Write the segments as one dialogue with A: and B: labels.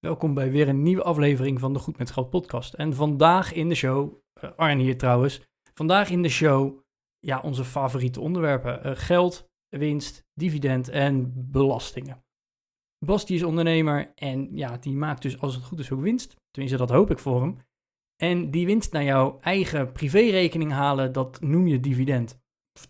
A: Welkom bij weer een nieuwe aflevering van de Goed met Geld podcast. En vandaag in de show, uh, Arjen hier trouwens, vandaag in de show, ja, onze favoriete onderwerpen. Uh, geld, winst, dividend en belastingen. Bas die is ondernemer en ja, die maakt dus als het goed is ook winst. Tenminste, dat hoop ik voor hem. En die winst naar jouw eigen privérekening halen, dat noem je dividend.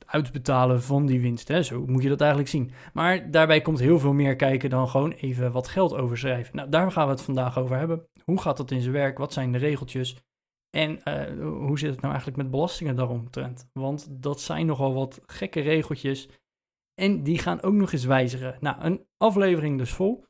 A: Uitbetalen van die winst, hè? zo moet je dat eigenlijk zien. Maar daarbij komt heel veel meer kijken dan gewoon even wat geld overschrijven. Nou, daar gaan we het vandaag over hebben. Hoe gaat dat in zijn werk? Wat zijn de regeltjes? En uh, hoe zit het nou eigenlijk met belastingen daaromtrent? Want dat zijn nogal wat gekke regeltjes. En die gaan ook nog eens wijzigen. Nou, een aflevering dus vol.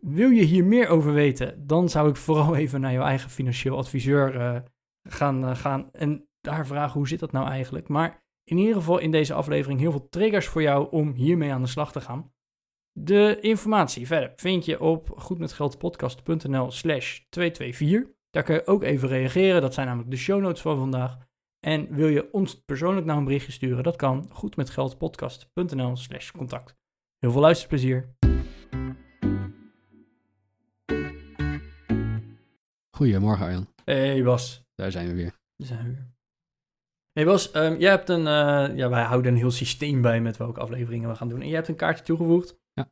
A: Wil je hier meer over weten, dan zou ik vooral even naar jouw eigen financieel adviseur uh, gaan, uh, gaan en daar vragen hoe zit dat nou eigenlijk. Maar in ieder geval in deze aflevering heel veel triggers voor jou om hiermee aan de slag te gaan. De informatie verder vind je op goedmetgeldpodcast.nl slash 224. Daar kun je ook even reageren. Dat zijn namelijk de show notes van vandaag. En wil je ons persoonlijk nou een berichtje sturen? Dat kan goedmetgeldpodcast.nl slash contact. Heel veel luisterplezier.
B: Goedemorgen Arjan.
A: Hey Bas.
B: Daar zijn we weer.
A: Daar zijn we weer. Hey Bas, um, jij hebt een, uh, ja, wij houden een heel systeem bij met welke afleveringen we gaan doen. En jij hebt een kaartje toegevoegd.
B: Ja.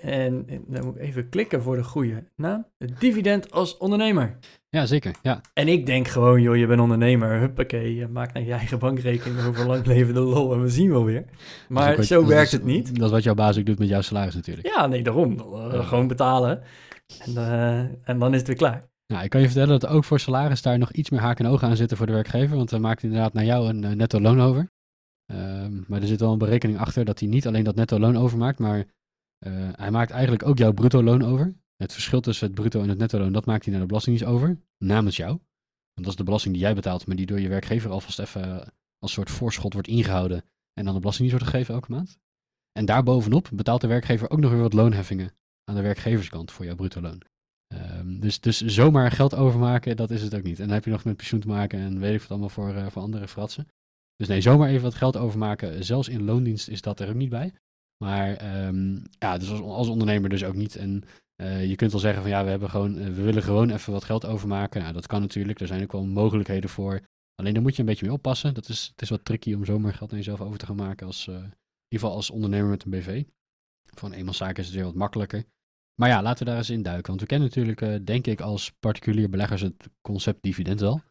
A: En, en dan moet ik even klikken voor de goede naam. Het dividend als ondernemer.
B: Ja, zeker. Ja.
A: En ik denk gewoon, joh, je bent ondernemer. Huppakee, je maakt naar je eigen bankrekening over lang leven de lol en we zien wel weer. Maar
B: wat,
A: zo werkt
B: is,
A: het niet.
B: Dat is wat jouw baas ook doet met jouw salaris natuurlijk.
A: Ja, nee, daarom. Uh, ja. Gewoon betalen. En, uh, en dan is het weer klaar.
B: Nou, ik kan je vertellen dat ook voor salaris daar nog iets meer haak en ogen aan zitten voor de werkgever. Want hij maakt inderdaad naar jou een uh, netto loon over. Uh, maar er zit wel een berekening achter dat hij niet alleen dat netto loon overmaakt, maar uh, hij maakt eigenlijk ook jouw bruto loon over. Het verschil tussen het bruto en het netto loon, dat maakt hij naar de belastingdienst over, namens jou. Want dat is de belasting die jij betaalt, maar die door je werkgever alvast even als soort voorschot wordt ingehouden en dan de belastingdienst wordt gegeven elke maand. En daarbovenop betaalt de werkgever ook nog weer wat loonheffingen aan de werkgeverskant voor jouw bruto loon. Um, dus, dus zomaar geld overmaken, dat is het ook niet. En dan heb je nog met pensioen te maken en weet ik wat allemaal voor, uh, voor andere fratsen. Dus nee, zomaar even wat geld overmaken, zelfs in loondienst is dat er ook niet bij. Maar um, ja, dus als, als, ondernemer dus ook niet. En uh, je kunt wel zeggen van ja, we, hebben gewoon, uh, we willen gewoon even wat geld overmaken. Nou, dat kan natuurlijk, er zijn ook wel mogelijkheden voor. Alleen daar moet je een beetje mee oppassen. Dat is, het is wat tricky om zomaar geld aan jezelf over te gaan maken, als, in ieder geval als ondernemer met een BV. Van eenmaal zaken is het weer wat makkelijker. Maar ja, laten we daar eens in duiken. Want we kennen natuurlijk, uh, denk ik, als particulier beleggers het concept dividend wel.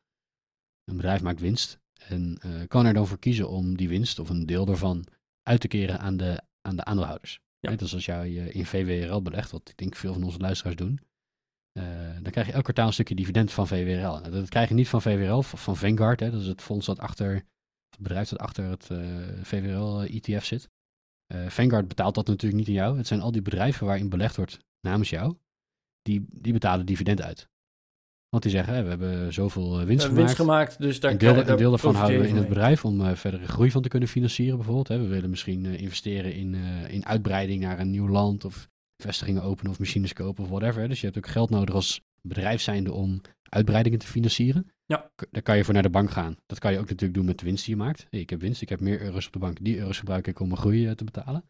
B: Een bedrijf maakt winst en uh, kan er dan voor kiezen om die winst of een deel daarvan uit te keren aan de, aan de aandeelhouders. Ja. Net als als jij in VWRL belegt, wat ik denk veel van onze luisteraars doen. Uh, dan krijg je elk kwartaal een stukje dividend van VWRL. Nou, dat krijg je niet van VWRL, van Vanguard. Hè, dat is het fonds dat achter, het bedrijf dat achter het VWRL-ETF zit. Vanguard betaalt dat natuurlijk niet aan jou. Het zijn al die bedrijven waarin belegd wordt namens jou, die, die betalen dividend uit. Want die zeggen, hè, we hebben zoveel winst,
A: uh,
B: gemaakt.
A: winst gemaakt. Dus daar
B: een deel, een deel daarvan houden we in het bedrijf om uh, verdere groei van te kunnen financieren bijvoorbeeld. Hè. We willen misschien uh, investeren in, in uitbreiding naar een nieuw land of vestigingen openen of machines kopen of whatever. Dus je hebt ook geld nodig als bedrijf zijnde om uitbreidingen te financieren.
A: Ja.
B: Daar kan je voor naar de bank gaan. Dat kan je ook natuurlijk doen met de winst die je maakt. Hey, ik heb winst, ik heb meer euro's op de bank. Die euro's gebruik ik om mijn groei te betalen.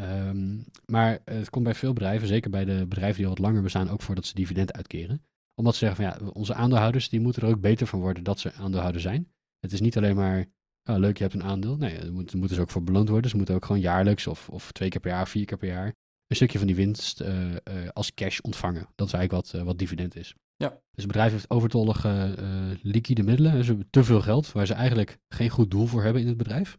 B: Um, maar het komt bij veel bedrijven, zeker bij de bedrijven die al wat langer bestaan, ook voor dat ze dividend uitkeren. Omdat ze zeggen van ja, onze aandeelhouders die moeten er ook beter van worden dat ze aandeelhouder zijn. Het is niet alleen maar, oh, leuk je hebt een aandeel. Nee, daar moeten moet ze ook voor beloond worden. Ze moeten ook gewoon jaarlijks of, of twee keer per jaar, vier keer per jaar een stukje van die winst uh, uh, als cash ontvangen. Dat is eigenlijk wat, uh, wat dividend is.
A: Ja.
B: Dus het bedrijf heeft overtollige liquide middelen. Ze hebben te veel geld waar ze eigenlijk geen goed doel voor hebben in het bedrijf.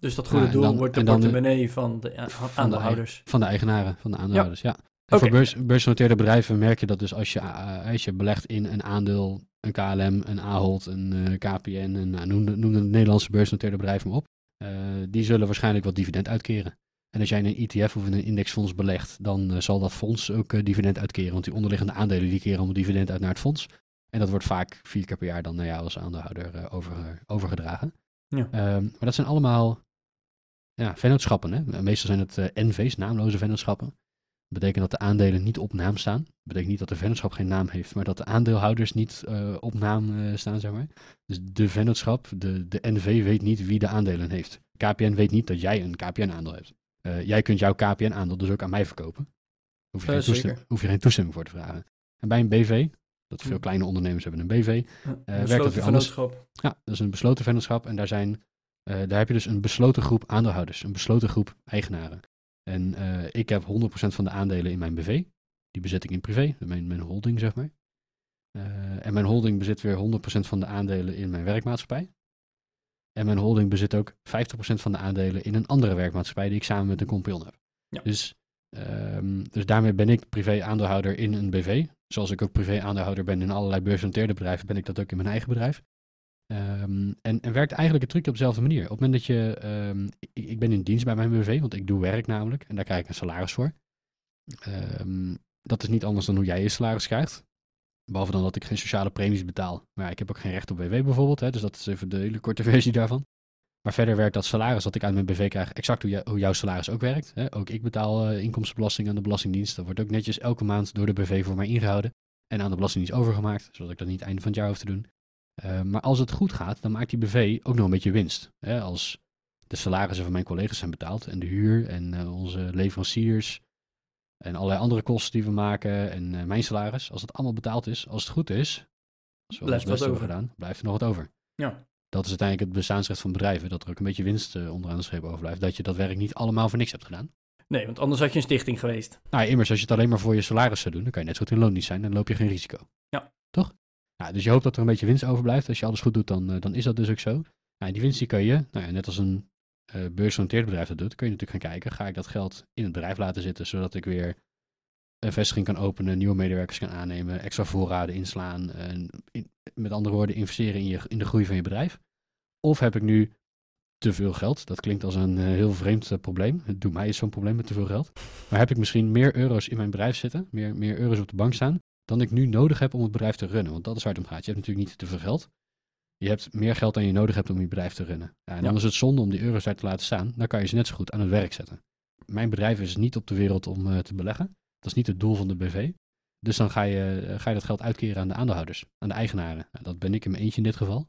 A: Dus dat goede ja, doel dan, wordt de portemonnee van de aandeelhouders.
B: Van de, eigenaren, van de aandeelhouders, ja. ja. En okay. voor beurs, beursgenoteerde bedrijven merk je dat dus als je, uh, als je belegt in een aandeel, een KLM, een Ahold, een uh, KPN, en, uh, noem, de, noem de Nederlandse beursgenoteerde bedrijven maar op, die zullen waarschijnlijk wat dividend uitkeren. En als jij in een ETF of in een indexfonds belegt, dan eh, zal dat fonds ook eh, dividend uitkeren. Want die onderliggende aandelen die keren allemaal dividend uit naar het fonds. En dat wordt vaak vier keer per jaar dan naar jou als aandeelhouder eh, over, overgedragen.
A: Ja.
B: Ehm, maar dat zijn allemaal ja, vennootschappen. Hè? Meestal zijn het eh, NV's, naamloze vennootschappen. Dat betekent dat de aandelen niet op naam staan. Dat betekent niet dat de vennootschap geen naam heeft, maar dat de aandeelhouders niet eh, op naam eh, staan, zeg maar. Dus de vennootschap, de, de NV weet niet wie de aandelen heeft. KPN weet niet dat jij een KPN-aandeel hebt. Jij kunt jouw KPN-aandeel dus ook aan mij verkopen. Hoef je, geen toestem-
A: zeker.
B: hoef je geen toestemming voor te vragen. En bij een BV, dat veel
A: Hm.
B: kleine ondernemers hebben een BV,
A: Ja,
B: werkt dat weer anders?
A: vennootschap.
B: ja, dat is een besloten vennootschap en daar, zijn, eh, daar heb je dus een besloten groep aandeelhouders, een besloten groep eigenaren. En eh, ik heb 100% van de aandelen in mijn BV. Die bezit ik in privé, mijn, mijn holding zeg maar. Eh, en mijn holding bezit weer 100% van de aandelen in mijn werkmaatschappij. En mijn holding bezit ook 50% van de aandelen in een andere werkmaatschappij die ik samen met een compagnon heb.
A: Ja.
B: Dus, ehm, dus daarmee ben ik privé aandeelhouder in een BV. Zoals ik ook privé aandeelhouder ben in allerlei beursgenoteerde bedrijven, ben ik dat ook in mijn eigen bedrijf. Ehm, en, en werkt eigenlijk het trucje op dezelfde manier. Op het moment dat je, ehm, ik, ben in dienst bij mijn BV, want ik doe werk namelijk, en daar krijg ik een salaris voor. Ehm, dat is niet anders dan hoe jij je salaris krijgt. Behalve dan dat ik geen sociale premies betaal. Maar ik heb ook geen recht op WW bijvoorbeeld, hè, dus dat is even de hele korte versie daarvan. Maar verder werkt dat salaris dat ik uit mijn BV krijg exact hoe, hoe jouw salaris ook werkt. Hè. Ook ik betaal eh, inkomstenbelasting aan de Belastingdienst. Dat wordt ook netjes elke maand door de BV voor mij ingehouden. En aan de Belastingdienst overgemaakt, zodat ik dat niet einde van het jaar hoef te doen. Uh, maar als het goed gaat, dan maakt die BV ook nog een beetje winst. Hè? Als de salarissen van mijn collega's zijn betaald en de huur en uh, onze leveranciers en allerlei andere kosten die we maken en uh, mijn salaris, als het allemaal betaald is, als het goed is, als we
A: Blijft
B: ons best
A: over.
B: gedaan, blijft er nog wat over.
A: Ja.
B: Dat is uiteindelijk het bestaansrecht van bedrijven, dat er ook een beetje winst onderaan de streep overblijft, dat je dat werk niet allemaal voor niks hebt gedaan.
A: Nee, want anders had je een stichting geweest.
B: Nou, immers, als je het alleen maar voor je salaris zou doen, dan kan je net zo goed in loondienst zijn en dan loop je geen risico. Nou, dus je hoopt dat er een beetje winst overblijft. Als je alles goed doet, dan, uh, dan is dat dus ook zo. Nou, die winst die kun je, nou ja, net als een uh, beursgenoteerd bedrijf dat doet, kun je natuurlijk gaan kijken. Ga ik dat geld in het bedrijf laten zitten, zodat ik weer een vestiging kan openen, nieuwe medewerkers kan aannemen, extra voorraden inslaan. En in, met andere woorden, investeren in, je, in de groei van je bedrijf. Of heb ik nu te veel geld? Dat klinkt als een uh, heel vreemd probleem. Het doet mij is zo'n probleem met te veel geld. Maar heb ik misschien meer euro's in mijn bedrijf zitten, meer, meer euro's op de bank staan, dan ik nu nodig heb om het bedrijf te runnen. Want dat is waar het om gaat. Je hebt natuurlijk niet te veel geld. Je hebt meer geld dan je nodig hebt om je bedrijf te runnen. Ja, en dan
A: Ja.
B: is het zonde om die euro's daar te laten staan. Dan kan je ze net zo goed aan het werk zetten. Mijn bedrijf is niet op de wereld om uh, te beleggen. Dat is niet het doel van de BV. Dus dan ga je, uh, ga je dat geld uitkeren aan de aandeelhouders, aan de eigenaren. Nou, dat ben ik in mijn eentje in dit geval.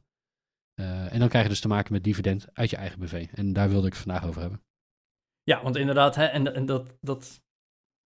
B: Uh, en dan krijg je dus te maken met dividend uit je eigen BV. En daar wilde ik het vandaag over hebben.
A: Ja, want inderdaad, hè, en, en dat, dat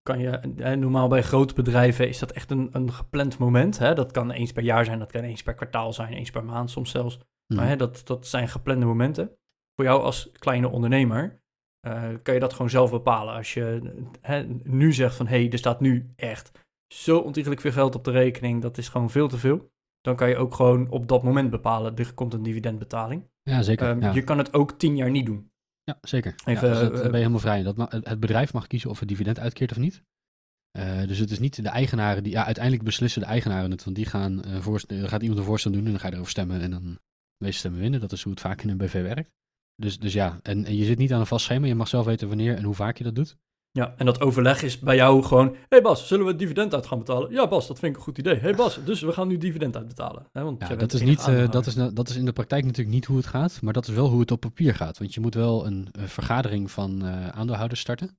A: kan je, hè, normaal bij grote bedrijven is dat echt een, een gepland moment. Hè? Dat kan eens per jaar zijn, dat kan eens per kwartaal zijn, eens per maand soms zelfs.
B: Mhm.
A: Maar hè, dat, dat zijn geplande momenten. Voor jou als kleine ondernemer uh, kan je dat gewoon zelf bepalen. Als je hè, nu zegt van, hé, hey, er staat nu echt zo ontiegelijk veel geld op de rekening, dat is gewoon veel te veel. Dan kan je ook gewoon op dat moment bepalen, er komt een dividendbetaling.
B: Ja, zeker.
A: Um,
B: ja.
A: Je kan het ook tien jaar niet doen.
B: Ja, zeker.
A: Even,
B: ja, dus dat
A: uh,
B: ben je helemaal vrij. Dat het bedrijf mag kiezen of het dividend uitkeert of niet. Uh, dus het is niet de eigenaren die, ja, uiteindelijk beslissen de eigenaren het, want die gaan, uh, voorst- er gaat iemand een voorstel doen en dan ga je erover stemmen en dan wees stemmen winnen. Dat is hoe het vaak in een BV werkt. Dus, dus ja, en, en je zit niet aan een vast schema, je mag zelf weten wanneer en hoe vaak je dat doet.
A: Ja, en dat overleg is bij jou gewoon... Hé hey Bas, zullen we het dividend uit gaan betalen? Ja Bas, dat vind ik een goed idee. Hé hey Bas, dus we gaan nu dividend uitbetalen. Hè, want
B: Ja,
A: jij
B: dat, is niet, uh, dat, is, dat is in de praktijk natuurlijk niet hoe het gaat, maar dat is wel hoe het op papier gaat. Want je moet wel een, een vergadering van uh, aandeelhouders starten.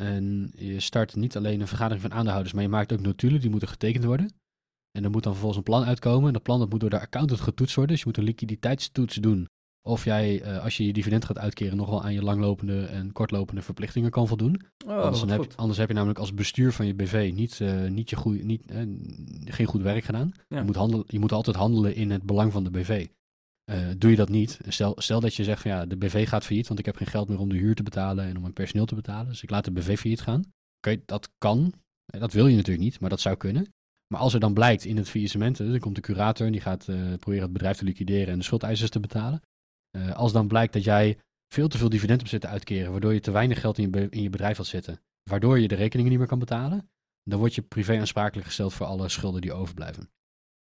B: En je start niet alleen een vergadering van aandeelhouders, maar je maakt ook notulen, die moeten getekend worden. En er moet dan vervolgens een plan uitkomen. En dat plan dat moet door de accountant getoetst worden. Dus je moet een liquiditeitstoets doen. Of jij, uh, als je je dividend gaat uitkeren, nog wel aan je langlopende en kortlopende verplichtingen kan voldoen.
A: Oh,
B: anders, heb, anders heb je namelijk als bestuur van je BV niet, uh, niet je goeie, niet, uh, geen goed werk gedaan.
A: Ja.
B: Je, moet handelen, je moet altijd handelen in het belang van de BV. Doe je dat niet, stel, stel dat je zegt van ja, de BV gaat failliet, want ik heb geen geld meer om de huur te betalen en om mijn personeel te betalen. Dus ik laat de BV failliet gaan. Okay, dat kan, dat wil je natuurlijk niet, maar dat zou kunnen. Maar als er dan blijkt in het faillissement, dan komt de curator en die gaat proberen het bedrijf te liquideren en de schuldeisers te betalen. Uh, als dan blijkt dat jij veel te veel dividend hebt zitten uitkeren, waardoor je te weinig geld in je, be- in je bedrijf had zitten, waardoor je de rekeningen niet meer kan betalen, dan word je privé aansprakelijk gesteld voor alle schulden die overblijven.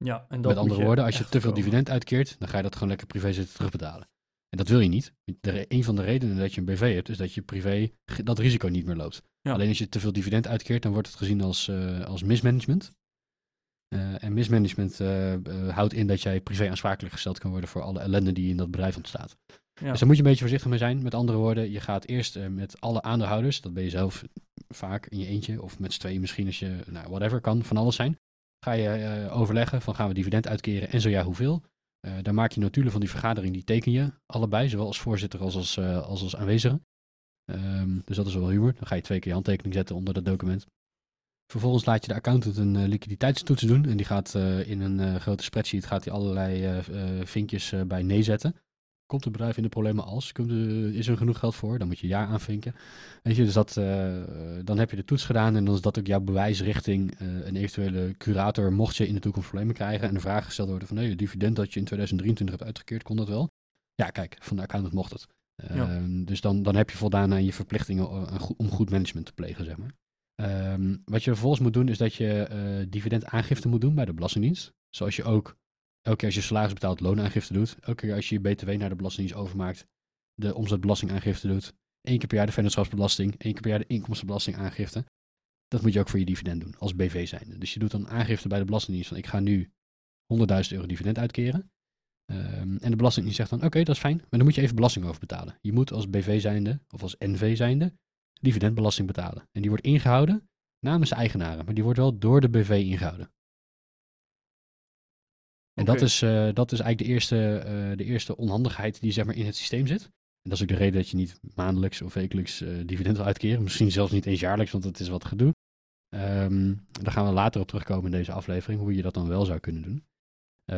A: Ja, en dat
B: Met andere woorden, als je te veel dividend uitkeert, dan ga je dat gewoon lekker privé zitten terugbetalen. En dat wil je niet. De, een van de redenen dat je een BV hebt, is dat je privé dat risico niet meer loopt.
A: Ja.
B: Alleen als je te veel dividend uitkeert, dan wordt het gezien als, eh, als mismanagement. Eh, en mismanagement eh, eh, houdt in dat jij privé aansprakelijk gesteld kan worden voor alle ellende die in dat bedrijf ontstaat.
A: Ja.
B: Dus daar moet je een beetje voorzichtig mee zijn. Met andere woorden, je gaat eerst met alle aandeelhouders, dat ben je zelf vaak in je eentje, of met z'n tweeën misschien als je, nou, whatever, kan van alles zijn. Ga je overleggen van gaan we dividend uitkeren en zo ja, hoeveel? Daar maak je notulen van die vergadering, die teken je allebei, zowel als voorzitter als als, als, als aanwezige. Ehm, dus dat is wel humor. Dan ga je twee keer je handtekening zetten onder dat document. Vervolgens laat je de accountant een eh, liquiditeitstoets doen. En die gaat eh, in een eh, grote spreadsheet gaat hij allerlei vinkjes bij nee zetten. Komt het bedrijf in de problemen als? Komt er- is er genoeg geld voor? Dan moet je ja aanvinken. Weet je, dus dat, dan heb je de toets gedaan en dan is dat ook jouw bewijs richting een eventuele curator, mocht je in de toekomst problemen krijgen en de vraag gesteld worden van nee, het dividend dat je in 2023 hebt uitgekeerd, kon dat wel? Ja, kijk, van de accountant mocht het.
A: Ja.
B: Ehm, dus dan, dan heb je voldaan aan je verplichtingen om goed management te plegen, zeg maar. Ehm, wat je vervolgens moet doen, is dat je eh dividendaangifte moet doen bij de Belastingdienst. Zoals je ook elke keer als je salaris betaalt loonaangifte doet. Elke keer als je je BTW naar de Belastingdienst overmaakt, de omzetbelastingaangifte doet. Eén keer per jaar de vennootschapsbelasting, één keer per jaar de inkomstenbelastingaangifte. Dat moet je ook voor je dividend doen, als BV zijnde. Dus je doet dan aangifte bij de Belastingdienst van ik ga nu 100.000 euro dividend uitkeren. Ehm, en de Belastingdienst zegt dan oké, dat is fijn, maar dan moet je even belasting over betalen. Je moet als BV zijnde, of als NV zijnde, dividendbelasting betalen. En die wordt ingehouden namens de eigenaren, maar die wordt wel door de BV ingehouden. En dat, is, eh, dat is eigenlijk de eerste, eh, de eerste onhandigheid die zeg maar, in het systeem zit. En dat is ook de reden dat je niet maandelijks of wekelijks eh, dividend wil uitkeren. Misschien zelfs niet eens jaarlijks, want dat is wat gedoe. Ehm daar gaan we later op terugkomen in deze aflevering, hoe je dat dan wel zou kunnen doen.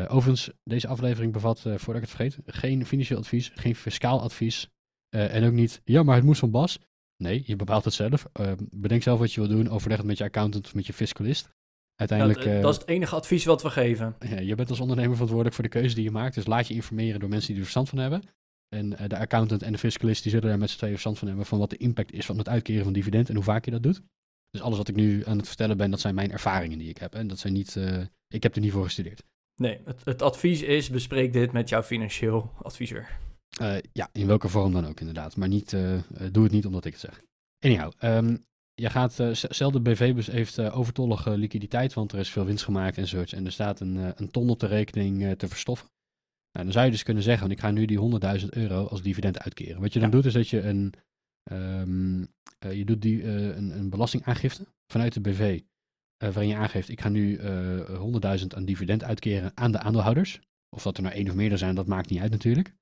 B: Overigens, deze aflevering bevat, voordat ik het vergeet, geen financieel advies, geen fiscaal advies. en ook niet, ja, maar het moet van Bas. Nee, je bepaalt het zelf. Ehm, bedenk zelf wat je wil doen. Overleg het met je accountant of met je fiscalist. Uiteindelijk, eh,
A: dat is het enige advies wat we geven.
B: ja, je bent als ondernemer verantwoordelijk voor de keuze die je maakt. Dus laat je informeren door mensen die er verstand van hebben. En eh, de accountant en de fiscalist die zullen daar met z'n tweeën verstand van hebben van wat de impact is van het uitkeren van dividend en hoe vaak je dat doet. Dus alles wat ik nu aan het vertellen ben, dat zijn mijn ervaringen die ik heb. En dat zijn niet, eh, ik heb er niet voor gestudeerd.
A: Nee, het, het advies is bespreek dit met jouw financieel adviseur.
B: Eh, ja, in welke vorm dan ook inderdaad. Maar niet, eh, eh, doe het niet omdat ik het zeg. Anyhow, ehm, je gaat, eh, s- stel de BV bus heeft overtollige liquiditeit, want er is veel winst gemaakt enzovoorts. En er staat een, een ton op de rekening te verstoffen. Nou, dan zou je dus kunnen zeggen, want ik ga nu die 100.000 euro als dividend uitkeren. Wat je dan
A: Ja.
B: doet is dat je een, ehm, eh, je doet die, een, een belastingaangifte vanuit de BV. waarin je aangeeft, ik ga nu eh 100.000 aan dividend uitkeren aan de aandeelhouders. Of dat er nou één of meerdere zijn, dat maakt niet uit natuurlijk.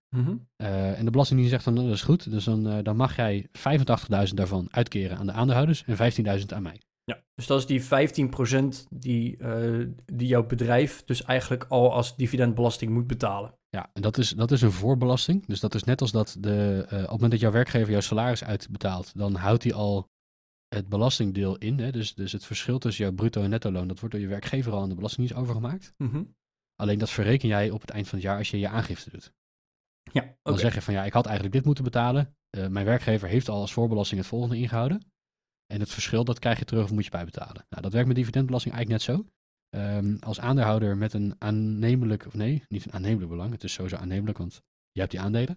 B: Eh, en de Belastingdienst zegt dan, nou, dat is goed. Dus dan, eh, dan mag jij 85.000 daarvan uitkeren aan de aandeelhouders en 15.000 aan mij.
A: Ja, dus dat is die 15% die, eh, die jouw bedrijf dus eigenlijk al als dividendbelasting moet betalen.
B: Ja, en dat is, dat is een voorbelasting. Dus dat is net als dat de, op het moment dat jouw werkgever jouw salaris uitbetaalt, dan houdt hij al het belastingdeel in. Hè? Dus, dus het verschil tussen jouw bruto en netto loon, dat wordt door je werkgever al aan de Belastingdienst overgemaakt. Alleen dat verreken jij op het eind van het jaar als je je aangifte doet.
A: Ja,
B: Dan
A: oké.
B: zeg je van ja, ik had eigenlijk dit moeten betalen. Eh, mijn werkgever heeft al als voorbelasting het volgende ingehouden. En het verschil, dat krijg je terug of moet je bijbetalen. Nou, dat werkt met dividendbelasting eigenlijk net zo. Ehm, als aandeelhouder met een aannemelijk, of nee, niet een aannemelijk belang. Het is sowieso aannemelijk, want je hebt die aandelen.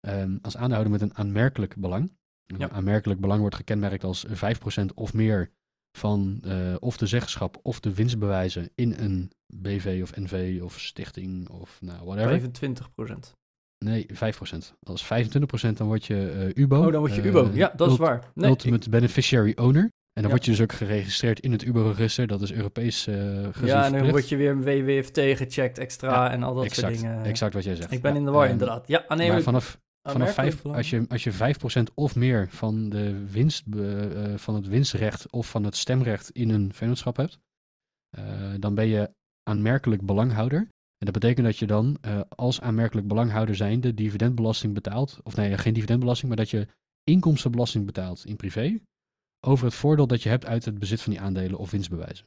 B: Ehm, als aandeelhouder met een aanmerkelijk belang. Een
A: Ja.
B: aanmerkelijk belang wordt gekenmerkt als 5% of meer van eh, of de zeggenschap of de winstbewijzen in een BV of NV of stichting of nou, whatever.
A: 25%.
B: Nee, 5%. Als 25% dan word je eh, UBO.
A: Oh, dan word je
B: eh,
A: UBO. Ja, dat is waar. Nee, ik-
B: Ultimate Beneficiary Owner. En dan
A: Ja.
B: word je dus ook geregistreerd in het UBO-register. Dat is Europees eh gezien
A: ja, en dan
B: verplicht.
A: word je weer WWFT gecheckt extra
B: Ja,
A: en al dat
B: exact,
A: soort dingen.
B: exact wat jij zegt.
A: Ik ben
B: Ja,
A: in de war
B: ehm,
A: inderdaad. Ja,
B: Maar
A: aannemelijk.
B: vanaf, vanaf
A: aanmerkelijk
B: vijf,
A: belang.
B: als, je, als je 5% of meer van, de winst, eh, van het winstrecht of van het stemrecht in een vennootschap hebt, eh, dan ben je aanmerkelijk belanghouder. En dat betekent dat je dan eh, als aanmerkelijk belanghouder zijnde dividendbelasting betaalt. Of nee, geen dividendbelasting, maar dat je inkomstenbelasting betaalt in privé. Over het voordeel dat je hebt uit het bezit van die aandelen of winstbewijzen.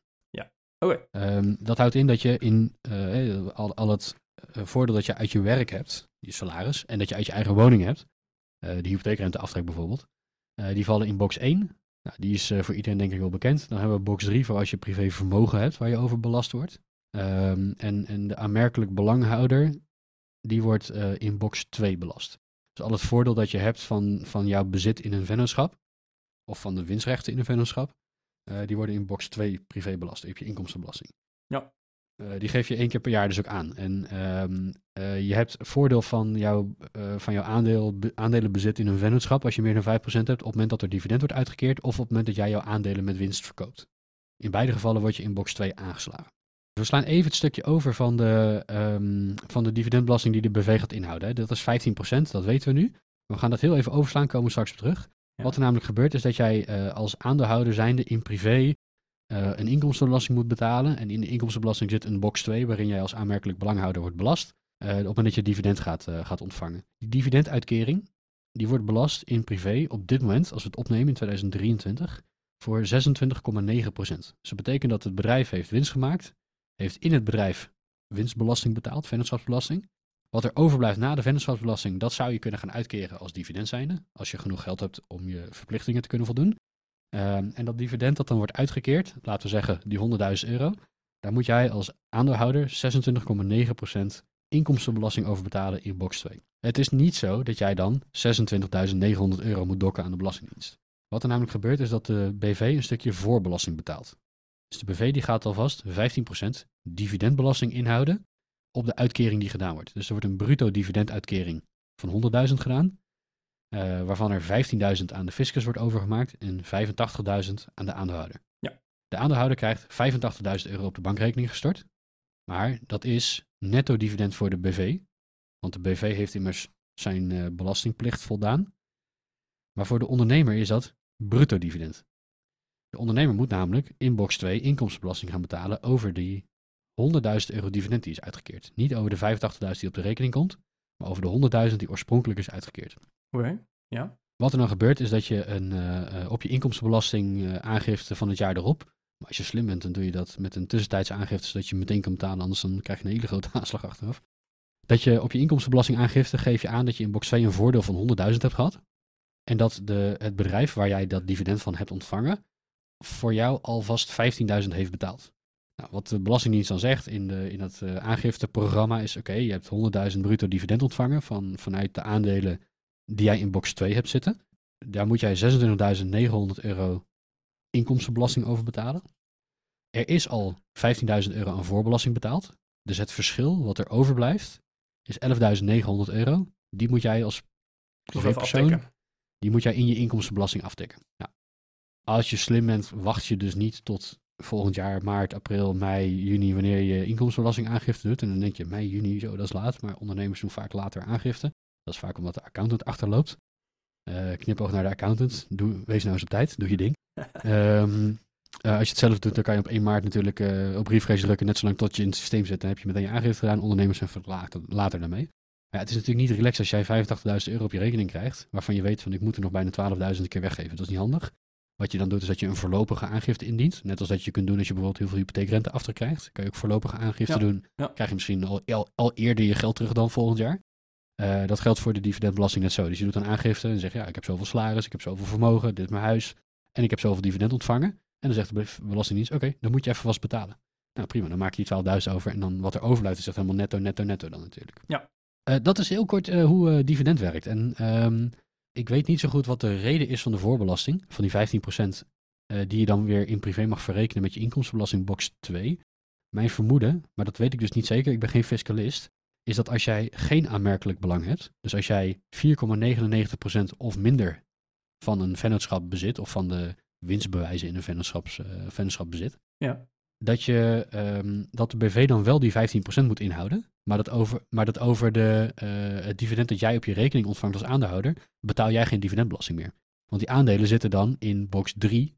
A: Oké.
B: Ehm, dat houdt in dat je in eh, al, al het eh, voordeel dat je uit je werk hebt, je salaris, en dat je uit je eigen woning hebt, eh, de hypotheekrenteaftrek bijvoorbeeld, eh, die vallen in box 1. Nou, die is eh, voor iedereen denk ik wel bekend. Dan hebben we box 3 voor als je privé vermogen hebt waar je over belast wordt. Ehm, en, en de aanmerkelijk belanghouder, die wordt eh, in box 2 belast. Dus al het voordeel dat je hebt van, van jouw bezit in een vennootschap, of van de winstrechten in een vennootschap, eh, die worden in box 2 privé belast. Heb je inkomstenbelasting.
A: Ja.
B: Eh, die geef je één keer per jaar dus ook aan. En ehm, eh, je hebt voordeel van, jouw eh, van jouw aandeel, be- aandelenbezit in een vennootschap als je meer dan 5% hebt op het moment dat er dividend wordt uitgekeerd of op het moment dat jij jouw aandelen met winst verkoopt. In beide gevallen word je in box 2 aangeslagen. We slaan even het stukje over van de, ehm, van de dividendbelasting die de BV gaat inhouden. Hè. Dat is 15%, dat weten we nu. We gaan dat heel even overslaan, komen we straks op terug.
A: Ja.
B: Wat er namelijk gebeurt is dat jij eh, als aandeelhouder zijnde in privé eh, een inkomstenbelasting moet betalen. En in de inkomstenbelasting zit een box 2 waarin jij als aanmerkelijk belangouder wordt belast. eh, op het moment dat je dividend gaat, gaat ontvangen. Die dividenduitkering die wordt belast in privé op dit moment, als we het opnemen in 2023, voor 26,9%. Dus dat betekent dat het bedrijf heeft winst gemaakt, heeft in het bedrijf winstbelasting betaald, vennootschapsbelasting. Wat er overblijft na de vennootschapsbelasting, dat zou je kunnen gaan uitkeren als dividend zijnde, als je genoeg geld hebt om je verplichtingen te kunnen voldoen. Ehm, en dat dividend dat dan wordt uitgekeerd, laten we zeggen die 100.000 euro, daar moet jij als aandeelhouder 26,9% inkomstenbelasting over betalen in box 2. Het is niet zo dat jij dan 26.900 euro moet dokken aan de Belastingdienst. Wat er namelijk gebeurt is dat de BV een stukje voorbelasting betaalt. Dus de BV die gaat alvast 15% dividendbelasting inhouden op de uitkering die gedaan wordt. Dus er wordt een bruto dividenduitkering van 100.000 gedaan, eh, waarvan er 15.000 aan de fiscus wordt overgemaakt en 85.000 aan de aandeelhouder.
A: Ja.
B: De aandeelhouder krijgt 85.000 euro op de bankrekening gestort, maar dat is netto dividend voor de BV, want de BV heeft immers zijn eh, belastingplicht voldaan. Maar voor de ondernemer is dat bruto dividend. De ondernemer moet namelijk in box 2 inkomstenbelasting gaan betalen over die 100.000 euro dividend die is uitgekeerd. Niet over de 85.000 die op de rekening komt, maar over de 100.000 die oorspronkelijk is uitgekeerd.
A: Oké, ja.
B: Wat er dan gebeurt is dat je een, eh, eh, op je inkomstenbelasting eh, aangifte van het jaar erop, maar als je slim bent dan doe je dat met een tussentijdse aangifte zodat je meteen kan betalen, anders dan krijg je een hele grote aanslag achteraf. Dat je op je inkomstenbelasting aangifte geef je aan dat je in box 2 een voordeel van 100.000 hebt gehad. En dat de, het bedrijf waar jij dat dividend van hebt ontvangen, voor jou alvast 15.000 heeft betaald. Nou, wat de Belastingdienst dan zegt in, de, in dat eh, aangifteprogramma is: oké, je hebt 100.000 bruto dividend ontvangen van, vanuit de aandelen die jij in box 2 hebt zitten. Daar moet jij 26.900 euro inkomstenbelasting over betalen. Er is al 15.000 euro aan voorbelasting betaald. Dus het verschil wat er overblijft is 11.900 euro. Die moet jij als privépersoon die moet jij in je inkomstenbelasting aftikken. Als je slim bent, wacht je dus niet tot volgend jaar maart, april, mei, juni, wanneer je inkomstenbelasting aangifte doet. En dan denk je, mei, juni, zo, dat is laat. Maar ondernemers doen vaak later aangifte. Dat is vaak omdat de accountant achterloopt. Eh knipoog naar de accountant. Doe, wees nou eens op tijd, doe je ding. Ehm, eh, als je het zelf doet, dan kan je op 1 maart natuurlijk eh, op briefreis drukken, net zolang tot je in het systeem zit. Dan heb je meteen je aangifte gedaan. Ondernemers zijn later, later daarmee. Ja, het is natuurlijk niet relaxed als jij 85.000 euro op je rekening krijgt, waarvan je weet van ik moet er nog bijna 12.000 keer weggeven. Dat is niet handig. Wat je dan doet is dat je een voorlopige aangifte indient. Net als dat je kunt doen als je bijvoorbeeld heel veel hypotheekrente aftrek krijgt. Kan je ook voorlopige aangifte
A: Ja,
B: doen.
A: ja.
B: Krijg je misschien al, al, al eerder je geld terug dan volgend jaar. Eh, dat geldt voor de dividendbelasting net zo. Dus je doet een aangifte en zegt ja, ik heb zoveel salaris, ik heb zoveel vermogen, dit is mijn huis. En ik heb zoveel dividend ontvangen. En dan zegt de Belastingdienst, oké, dan moet je even vast betalen. Nou prima, dan maak je die 12.000 over. En dan wat er overblijft is echt helemaal netto, netto, netto dan natuurlijk.
A: Ja.
B: Eh, dat is heel kort eh, hoe dividend werkt. En ehm, ik weet niet zo goed wat de reden is van de voorbelasting, van die 15% eh, die je dan weer in privé mag verrekenen met je inkomstenbelasting box 2. Mijn vermoeden, maar dat weet ik dus niet zeker, ik ben geen fiscalist, is dat als jij geen aanmerkelijk belang hebt, dus als jij 4,99% of minder van een vennootschap bezit, of van de winstbewijzen in een vennootschaps, eh, vennootschap bezit,
A: Ja.
B: Dat, je, ehm, dat de BV dan wel die 15% moet inhouden, maar dat over, maar dat over de, eh, het dividend dat jij op je rekening ontvangt als aandeelhouder, betaal jij geen dividendbelasting meer. Want die aandelen zitten dan in box 3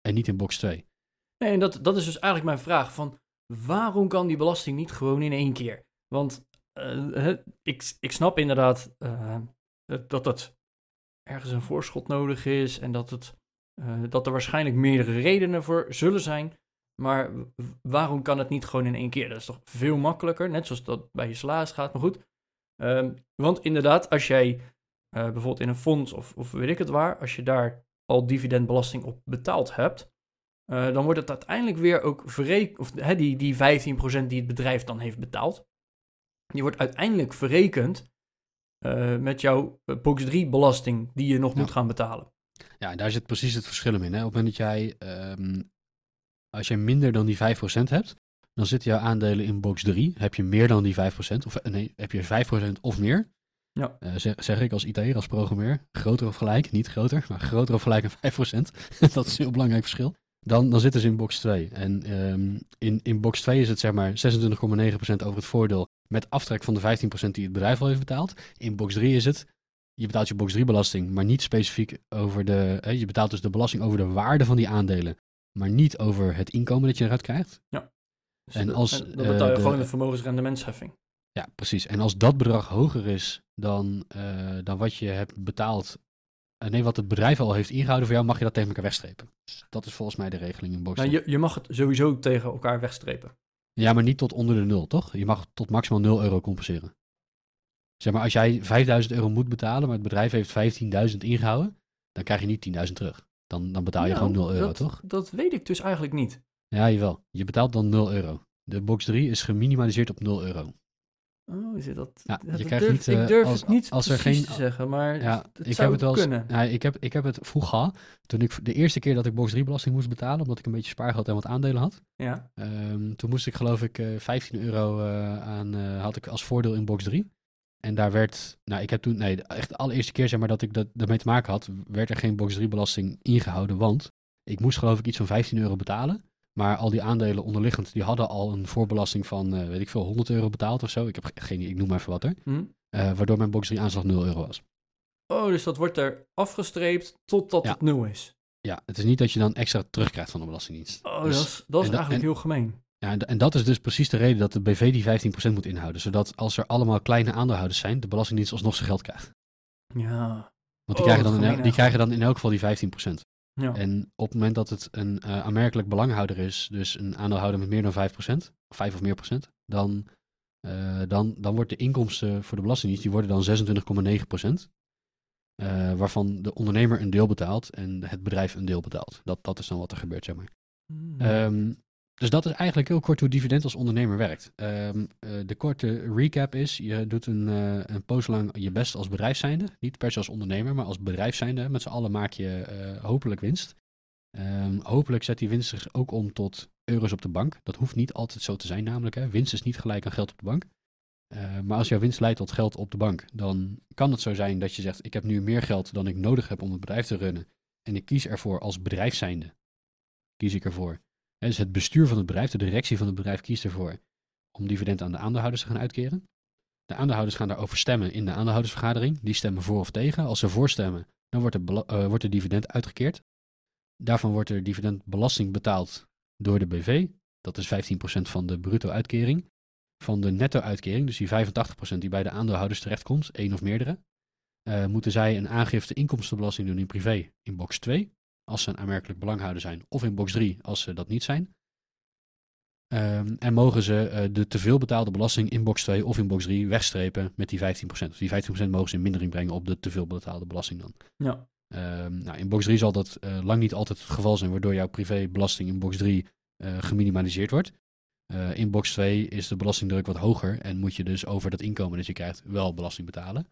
B: en niet in box 2.
A: Nee, en dat, dat is dus eigenlijk mijn vraag van waarom kan die belasting niet gewoon in één keer? Want eh, ik, ik snap inderdaad eh, dat het ergens een voorschot nodig is en dat, het, dat er waarschijnlijk meerdere redenen voor zullen zijn. Maar waarom kan het niet gewoon in één keer? Dat is toch veel makkelijker, net zoals dat bij je salaris gaat. Maar goed, Ehm, want inderdaad, als jij eh, bijvoorbeeld in een fonds of, of weet ik het waar, als je daar al dividendbelasting op betaald hebt, eh, dan wordt het uiteindelijk weer ook verrekend, of die, die 15% die het bedrijf dan heeft betaald, die wordt uiteindelijk verrekend eh, met jouw box 3 belasting die je nog
B: Ja.
A: moet gaan betalen.
B: Ja, en daar zit precies het verschil in. Hè? Op het moment dat jij, ehm, als je minder dan die 5% hebt, dan zitten jouw aandelen in box 3. Heb je meer dan die 5%, of eh, nee, heb je 5% of meer,
A: Ja.
B: eh, zeg, zeg ik als IT'er, als programmeur, groter of gelijk, niet groter, maar groter of gelijk aan 5%, dat is een heel belangrijk verschil, dan, dan zitten ze in box 2. En ehm, in, in box 2 is het zeg maar 26,9% over het voordeel met aftrek van de 15% die het bedrijf al heeft betaald. In box 3 is het, je betaalt je box 3 belasting, maar niet specifiek over de, je betaalt dus de belasting over de waarde van die aandelen, maar niet over het inkomen dat je eruit krijgt.
A: Dus
B: En als,
A: dan betaal je
B: eh, de-
A: gewoon de vermogensrendementsheffing.
B: Ja, precies. En als dat bedrag hoger is dan, eh, dan wat je hebt betaald, eh, nee, wat het bedrijf al heeft ingehouden voor jou, mag je dat tegen elkaar wegstrepen. Dus dat is volgens mij de regeling in box
A: Nou,
B: 3.
A: je, je mag het sowieso tegen elkaar wegstrepen.
B: Ja, maar niet tot onder de nul, toch? Je mag tot maximaal 0 euro compenseren. Zeg maar, als jij 5000 euro moet betalen, maar het bedrijf heeft 15.000 ingehouden, dan krijg je niet 10.000 terug. Dan, dan betaal je
A: Nou,
B: gewoon 0 euro,
A: dat,
B: toch?
A: Dat weet ik dus eigenlijk niet.
B: Ja, jawel. Je betaalt dan 0 euro. De box 3 is geminimaliseerd op 0 euro.
A: Oh, is het dat?
B: Ja,
A: dat
B: je krijgt
A: durf,
B: niet, eh,
A: ik durf
B: als-
A: het niet
B: als er geen-
A: te zeggen, maar
B: Ja,
A: het
B: ik
A: zou
B: heb het
A: kunnen.
B: Ja, ik, heb, ik heb het vroeger, toen ik de eerste keer dat ik box 3 belasting moest betalen, omdat ik een beetje spaargeld en wat aandelen had.
A: Ja,
B: Ehm, toen moest ik geloof ik eh 15 euro eh, aan, eh, had ik als voordeel in box 3. En daar werd, nou ik heb toen, nee, echt de allereerste keer zeg maar dat ik dat, daarmee te maken had, werd er geen box 3 belasting ingehouden, want ik moest geloof ik iets van 15 euro betalen. Maar al die aandelen onderliggend, die hadden al een voorbelasting van, eh, weet ik veel, 100 euro betaald of zo. Ik heb ge- geen idee, ik noem maar even wat er.
A: Hm?
B: Eh, waardoor mijn box 3 aanslag 0 euro was.
A: Oh, dus dat wordt er afgestreept totdat
B: Ja.
A: het nul is.
B: Ja, het is niet dat je dan extra terugkrijgt van de Belastingdienst.
A: Oh,
B: Dus-
A: dat is, dat eigenlijk
B: en-
A: heel gemeen.
B: Ja, en, dat is dus precies de reden dat de BV die 15% moet inhouden. Zodat als er allemaal kleine aandeelhouders zijn, de Belastingdienst alsnog zijn geld krijgt.
A: Ja.
B: Want die,
A: Oh,
B: krijgen, dan in, die krijgen dan in elk geval die 15%.
A: ja.
B: En op het moment dat het een eh, aanmerkelijk belanghouder is, dus een aandeelhouder met meer dan 5%, of 5 of meer procent, dan, eh, dan, dan wordt de inkomsten voor de Belastingdienst, die worden dan 26,9%. eh, waarvan de ondernemer een deel betaalt en het bedrijf een deel betaalt. Dat, dat is dan wat er gebeurt, zeg maar.
A: Hm.
B: Ehm, dus dat is eigenlijk heel kort hoe dividend als ondernemer werkt. Ehm, eh, de korte recap is, je doet een, eh, een poos lang je best als bedrijf zijnde. Niet per se als ondernemer, maar als bedrijf zijnde. Met z'n allen maak je eh, hopelijk winst. Ehm, hopelijk zet die winst zich ook om tot euro's op de bank. Dat hoeft niet altijd zo te zijn namelijk. Hè. Winst is niet gelijk aan geld op de bank. Eh, maar als jouw winst leidt tot geld op de bank, dan kan het zo zijn dat je zegt, ik heb nu meer geld dan ik nodig heb om het bedrijf te runnen. En ik kies ervoor als bedrijf zijnde, kies ik ervoor Dus het bestuur van het bedrijf, de directie van het bedrijf kiest ervoor om dividend aan de aandeelhouders te gaan uitkeren. De aandeelhouders gaan daarover stemmen in de aandeelhoudersvergadering. Die stemmen voor of tegen. Als ze voorstemmen, dan wordt bela- eh, wordt dividend uitgekeerd. Daarvan wordt er dividendbelasting betaald door de BV. Dat is 15% van de bruto uitkering. Van de netto uitkering, dus die 85% die bij de aandeelhouders terechtkomt, één of meerdere, eh, moeten zij een aangifte inkomstenbelasting doen in privé in box 2 als ze een aanmerkelijk belanghouder zijn, of in box 3 als ze dat niet zijn. Ehm, en mogen ze eh, de teveel betaalde belasting in box 2 of in box 3 wegstrepen met die 15%. Dus die 15% mogen ze in mindering brengen op de teveel betaalde belasting dan.
A: Ja.
B: Ehm, nou, in box 3 zal dat eh, lang niet altijd het geval zijn, waardoor jouw privébelasting in box 3 eh, geminimaliseerd wordt. In box 2 is de belastingdruk wat hoger en moet je dus over dat inkomen dat je krijgt wel belasting betalen.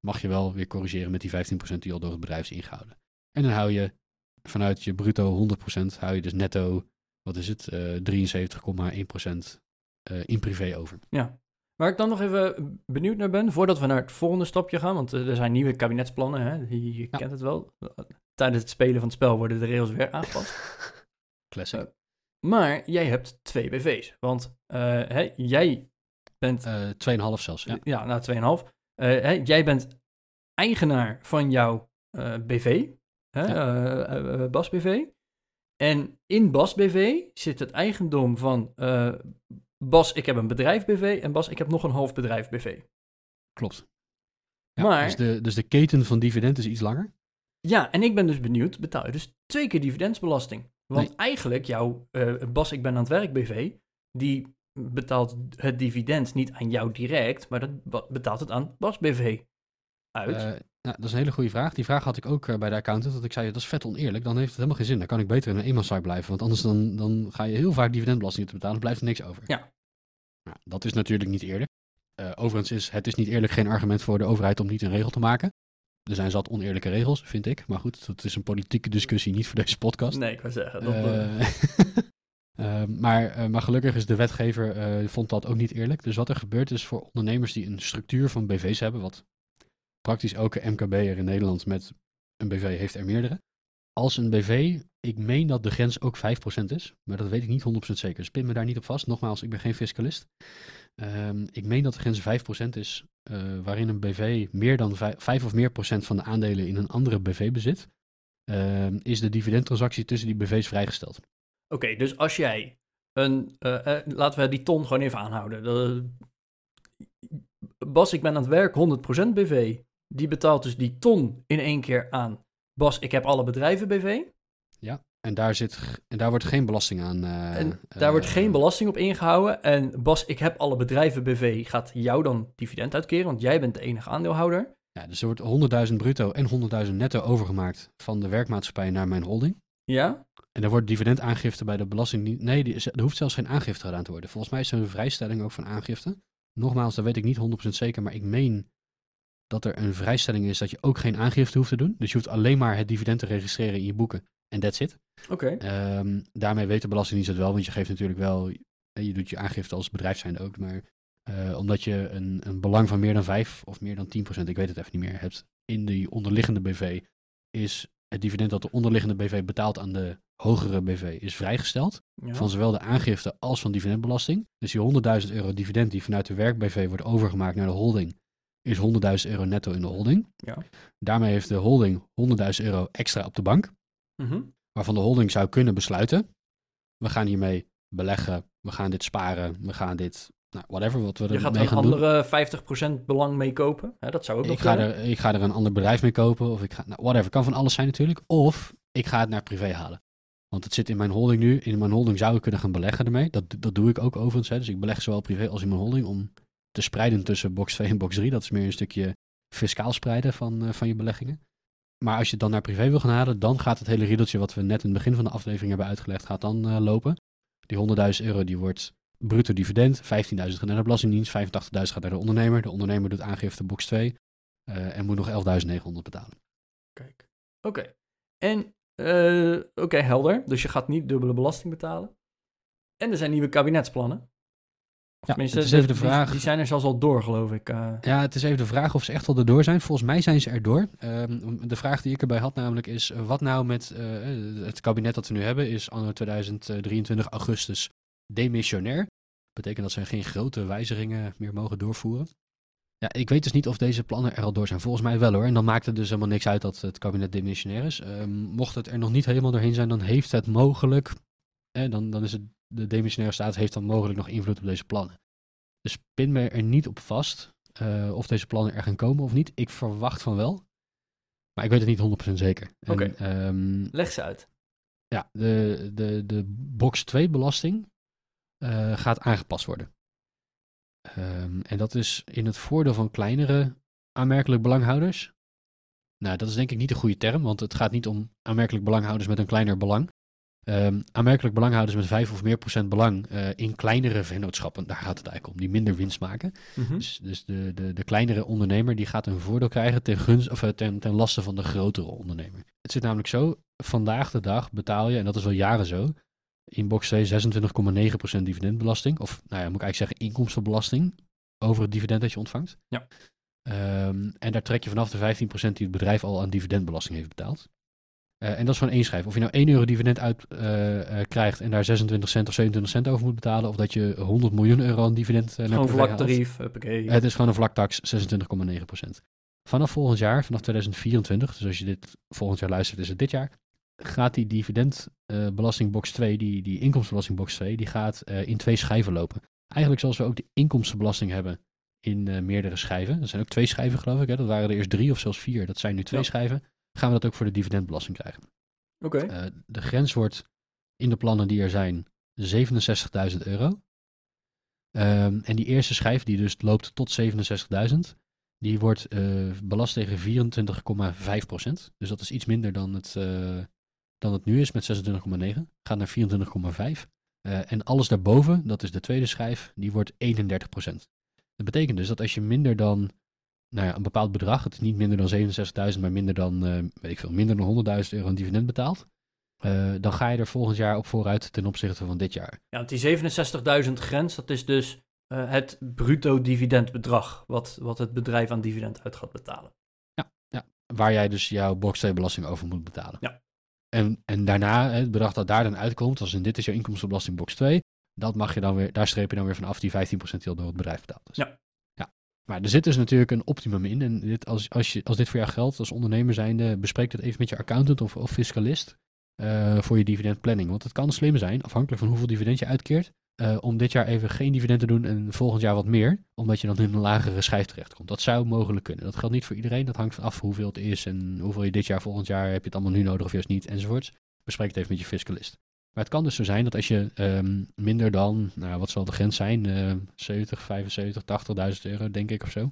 B: Mag je wel weer corrigeren met die 15% die al door het bedrijf is ingehouden. En dan hou je vanuit je bruto 100% hou je dus netto, wat is het, eh 73,1% eh, in privé over.
A: Ja. Waar ik dan nog even benieuwd naar ben, voordat we naar het volgende stapje gaan, want eh, er zijn nieuwe kabinetsplannen, hè? Je, je
B: Ja.
A: kent het wel. Tijdens het spelen van het spel worden de regels weer aangepast.
B: Classic.
A: maar jij hebt twee BV's, want eh, hè, jij bent,
B: Eh 2,5 zelfs, ja.
A: ja, nou 2,5. Eh, hè, jij bent eigenaar van jouw eh, BV, hè, eh, eh, Bas BV. En in Bas BV zit het eigendom van eh, Bas, ik heb een bedrijf BV en Bas, ik heb nog een half bedrijf BV.
B: Klopt. Ja,
A: Maar-
B: dus, de, dus de keten van dividend is iets langer.
A: Ja, en ik ben dus benieuwd, betaal je dus twee keer dividendsbelasting? Want
B: Nee.
A: eigenlijk, jouw Bas, ik ben aan het werk BV, die betaalt het dividend niet aan jou direct, maar dat betaalt het aan Bas BV uit.
B: Nou, dat is een hele goede vraag. Die vraag had ik ook eh, bij de accountant. Dat ik zei, dat is vet oneerlijk. Dan heeft het helemaal geen zin. Dan kan ik beter in een eenmanszaak blijven. Want anders dan, dan ga je heel vaak dividendbelasting te betalen. Dan blijft er niks over.
A: Ja.
B: Nou, dat is natuurlijk niet eerlijk. Eh, overigens is het is niet eerlijk geen argument voor de overheid om niet een regel te maken. Er zijn zat oneerlijke regels, vind ik. Maar goed, dat is een politieke discussie, niet voor deze podcast.
A: Nee, ik wou zeggen. Dat, eh,
B: maar, maar gelukkig is de wetgever vond dat ook niet eerlijk. Dus wat er gebeurt is voor ondernemers die een structuur van BV's hebben, wat praktisch elke MKB'er in Nederland met een BV heeft er meerdere. Als een BV, ik meen dat de grens ook 5% is, maar dat weet ik niet 100% zeker. Dus pin me daar niet op vast. Nogmaals, ik ben geen fiscalist. Ehm, ik meen dat de grens 5% is, eh, waarin een BV meer dan 5, of meer procent van de aandelen in een andere BV bezit. Ehm, is de dividendtransactie tussen die BV's vrijgesteld.
A: Oké, dus als jij een, eh, eh, laten we die ton gewoon even aanhouden. De- Bas, ik ben aan het werk, 100% BV. Die betaalt dus die ton in één keer aan. Bas, ik heb alle bedrijven BV.
B: En daar, zit, en daar wordt geen belasting aan. eh,
A: En daar wordt
B: eh,
A: geen belasting op ingehouden. En Bas, ik heb alle bedrijven BV. Gaat jou dan dividend uitkeren? Want jij bent de enige aandeelhouder.
B: Ja, dus er wordt 100.000 bruto en 100.000 netto overgemaakt van de werkmaatschappij naar mijn holding.
A: Ja?
B: En er wordt dividendaangifte bij de belasting niet. Nee, die er hoeft zelfs geen aangifte gedaan te worden. Volgens mij is er een vrijstelling ook van aangifte. Nogmaals, dat weet ik niet 100% zeker, maar ik meen dat er een vrijstelling is dat je ook geen aangifte hoeft te doen. Dus je hoeft alleen maar het dividend te registreren in je boeken. En that's it.
A: Oké.
B: Ehm, daarmee weet de Belastingdienst het wel, want je geeft natuurlijk wel, eh, je doet je aangifte als bedrijf zijnde ook, maar eh, omdat je een, een belang van meer dan 5 of meer dan 10%, ik weet het even niet meer, hebt in die onderliggende BV, is het dividend dat de onderliggende BV betaalt aan de hogere BV is vrijgesteld.
A: Ja.
B: Van zowel de aangifte als van dividendbelasting. Dus die 100.000 euro dividend die vanuit de werk-BV wordt overgemaakt naar de holding, is 100.000 euro netto in de holding.
A: Ja.
B: Daarmee heeft de holding 100.000 euro extra op de bank
A: Mhm.
B: waarvan de holding zou kunnen besluiten. We gaan hiermee beleggen, we gaan dit sparen, we gaan dit, nou, whatever, wat we
A: Je gaat er een
B: doen.
A: andere 50% belang mee kopen. Hè, dat zou ook
B: Ik
A: nog
B: ga,
A: kunnen.
B: er, ik ga er een ander bedrijf mee kopen, of ik ga, nou, whatever, kan van alles zijn natuurlijk. Of ik ga het naar privé halen. Want het zit in mijn holding nu. In mijn holding zou ik kunnen gaan beleggen ermee. Dat, dat doe ik ook overigens. Hè. Dus ik beleg zowel privé als in mijn holding om te spreiden tussen box 2 en box 3. Dat is meer een stukje fiscaal spreiden van, eh, van je beleggingen. Maar als je het dan naar privé wil gaan halen, dan gaat het hele riedeltje wat we net in het begin van de aflevering hebben uitgelegd, gaat dan eh, lopen. Die 100.000 euro die wordt bruto dividend, 15.000 gaat naar de Belastingdienst, 85.000 gaat naar de ondernemer. De ondernemer doet aangifte box 2 eh, en moet nog 11.900 betalen.
A: Kijk. Oké. En, oké, helder. Dus je gaat niet dubbele belasting betalen. En er zijn nieuwe kabinetsplannen.
B: Ja,
A: tenminste,
B: het is even de
A: die-
B: vraag-
A: Die, zijn er zelfs al door, geloof ik. eh.
B: Ja, het is even de vraag of ze echt al erdoor zijn. Volgens mij zijn ze erdoor. Ehm de vraag die ik erbij had namelijk is, eh, wat nou met eh, het kabinet dat we nu hebben, is anno 2023 augustus demissionair. Betekent dat ze geen grote wijzigingen meer mogen doorvoeren. Ja, ik weet dus niet of deze plannen er al door zijn. Volgens mij wel hoor. En dan maakt het dus helemaal niks uit dat het kabinet demissionair is. Ehm, mocht het er nog niet helemaal doorheen zijn, dan heeft het mogelijk, eh, dan, dan is het, de demissionaire staat heeft dan mogelijk nog invloed op deze plannen. Dus pin me er niet op vast eh, of deze plannen er gaan komen of niet. Ik verwacht van wel. Maar ik weet het niet 100% zeker. Ehm,
A: Leg ze uit.
B: ja, de, de, de box 2 belasting eh, gaat aangepast worden. Ehm, en dat is in het voordeel van kleinere aanmerkelijk belanghouders. Nou, dat is denk ik niet de goede term, want het gaat niet om aanmerkelijk belanghouders met een kleiner belang. Ehm, aanmerkelijk belanghouders met 5 of meer procent belang eh, in kleinere vennootschappen, daar gaat het eigenlijk om, die minder winst maken.
A: Mhm.
B: Dus, dus de, de, de kleinere ondernemer die gaat een voordeel krijgen ten, gunst, of, eh, ten, ten laste van de grotere ondernemer. Het zit namelijk zo, vandaag de dag betaal je, en dat is al jaren zo, in box 2 26,9% dividendbelasting. Of nou ja, moet ik eigenlijk zeggen inkomstenbelasting over het dividend dat je ontvangt.
A: Ja.
B: Ehm, en daar trek je vanaf de 15% die het bedrijf al aan dividendbelasting heeft betaald. Eh, en dat is gewoon één schijf. Of je nou 1 euro dividend uit eh, eh, krijgt en daar 26 cent of 27 cent over moet betalen, of dat je 100 miljoen euro aan dividend naar
A: Gewoon vlak tarief.
B: Het is gewoon een vlaktax, 26,9%. Vanaf volgend jaar, vanaf 2024, dus als je dit volgend jaar luistert, is het dit jaar, gaat die dividendbelastingbox 2, die, die inkomstenbelastingbox 2, die gaat in twee schijven lopen. Eigenlijk zoals we ook de inkomstenbelasting hebben in meerdere schijven. Er zijn ook twee schijven, geloof ik. Hè? Dat waren er eerst drie of zelfs vier. Dat zijn nu twee
A: Ja.
B: schijven. Gaan we dat ook voor de dividendbelasting krijgen.
A: Oké.
B: Eh, de grens wordt in de plannen die er zijn 67.000 euro. Ehm, en die eerste schijf, die dus loopt tot 67.000, die wordt eh, belast tegen 24,5%. Dus dat is iets minder dan het, eh, dan het nu is met 26,9. Gaat naar 24,5. Eh, en alles daarboven, dat is de tweede schijf, die wordt 31%. Dat betekent dus dat als je minder dan nou ja, een bepaald bedrag, het is niet minder dan 67.000, maar minder dan, eh, weet ik veel, minder dan 100.000 euro een dividend betaalt, eh, dan ga je er volgend jaar op vooruit ten opzichte van dit jaar.
A: Ja, want die 67.000 grens, dat is dus eh, het bruto dividendbedrag wat, wat het bedrijf aan dividend uit gaat betalen.
B: Ja, ja. waar jij dus jouw box 2 belasting over moet betalen.
A: Ja.
B: En, en daarna, het bedrag dat daar dan uitkomt, als in dit is jouw inkomstenbelasting box 2, dat mag je dan weer, daar streep je dan weer vanaf die 15% die al door het bedrijf betaald is.
A: Ja.
B: Maar er zit dus natuurlijk een optimum in. En dit, als, als, je, als dit voor jou geldt, als ondernemer zijnde, bespreek het even met je accountant of, of fiscalist uh, voor je dividendplanning. Want het kan slim zijn, afhankelijk van hoeveel dividend je uitkeert, uh, om dit jaar even geen dividend te doen en volgend jaar wat meer, omdat je dan in een lagere schijf terechtkomt. Dat zou mogelijk kunnen. Dat geldt niet voor iedereen. Dat hangt af hoeveel het is en hoeveel je dit jaar, volgend jaar, heb je het allemaal nu nodig of juist niet, enzovoorts. Bespreek het even met je fiscalist. Maar het kan dus zo zijn dat als je um, minder dan, nou, wat zal de grens zijn, uh, 70, 75, 80.000 euro, denk ik of zo,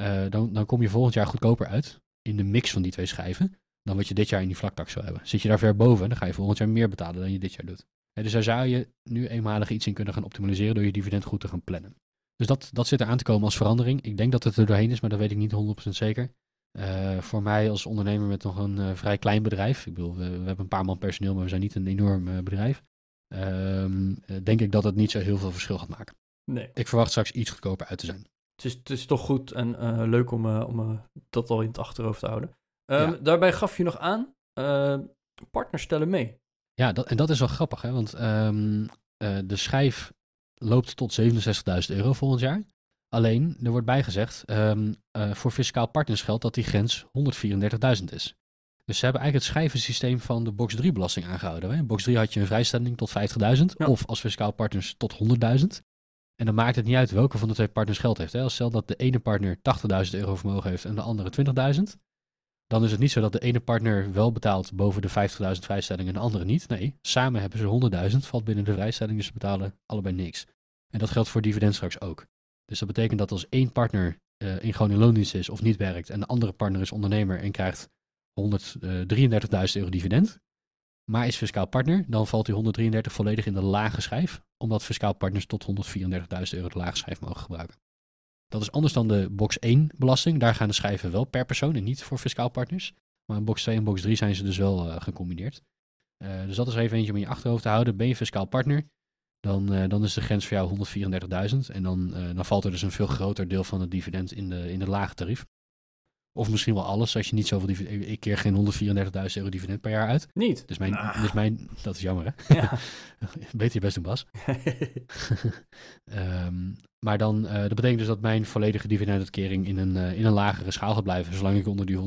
B: uh, dan, dan kom je volgend jaar goedkoper uit in de mix van die twee schijven dan wat je dit jaar in die vlaktax zou hebben. Zit je daar ver boven, dan ga je volgend jaar meer betalen dan je dit jaar doet. Dus daar zou je nu eenmalig iets in kunnen gaan optimaliseren door je dividend goed te gaan plannen. Dus dat, dat zit er aan te komen als verandering. Ik denk dat het er doorheen is, maar dat weet ik niet 100% zeker. Uh, voor mij als ondernemer met nog een uh, vrij klein bedrijf, ik bedoel, we, we, hebben een paar man personeel, maar we zijn niet een enorm uh, bedrijf. Ehm, denk ik dat het niet zo heel veel verschil gaat maken.
A: Nee.
B: Ik verwacht straks iets goedkoper uit te zijn.
A: Het is, het is toch goed en leuk om, om dat al in het achterhoofd te houden. Um, ja. Daarbij gaf je nog aan, uh, partners stellen mee.
B: Ja, dat, en dat is wel grappig, hè? want um, de schijf loopt tot 67.000 euro volgend jaar. Alleen, er wordt bijgezegd, um, uh, voor fiscaal partners geldt dat die grens 134.000 is. Dus ze hebben eigenlijk het schijvensysteem van de box 3 belasting aangehouden. Hè? In box 3 had je een vrijstelling tot 50.000 ja. of als fiscaal partners tot 100.000. En dan maakt het niet uit welke van de twee partners geld heeft. Hè? Als stel dat de ene partner 80.000 euro vermogen heeft en de andere 20.000 dan is het niet zo dat de ene partner wel betaalt boven de 50.000 vrijstelling en de andere niet. Nee, samen hebben ze 100.000, valt binnen de vrijstelling, dus ze betalen allebei niks. En dat geldt voor dividend straks ook. Dus dat betekent dat als één partner uh, in gewoon in loondienst is of niet werkt en de andere partner is ondernemer en krijgt 133.000 euro dividend, maar is fiscaal partner, dan valt die 133 volledig in de lage schijf, omdat fiscaal partners tot 134.000 euro de lage schijf mogen gebruiken. Dat is anders dan de box 1 belasting. Daar gaan de schijven wel per persoon en niet voor fiscaal partners. Maar in box 2 en box 3 zijn ze dus wel uh, gecombineerd. Uh, dus dat is even eentje om in je achterhoofd te houden. Ben je fiscaal partner, dan, uh, dan is de grens voor jou 134.000. En dan, dan valt er dus een veel groter deel van het dividend in de, in de lage tarief. Of misschien wel alles, als je niet zoveel dividend... Ik keer geen 134.000 euro dividend per jaar uit.
A: Niet?
B: Dus mijn... Dus mijn dat is jammer, hè?
A: Ja.
B: Beter je best doen, Bas. um, maar dan, uh, dat betekent dus dat mijn volledige dividenduitkering in een, in een lagere schaal gaat blijven, zolang ik onder die 134.000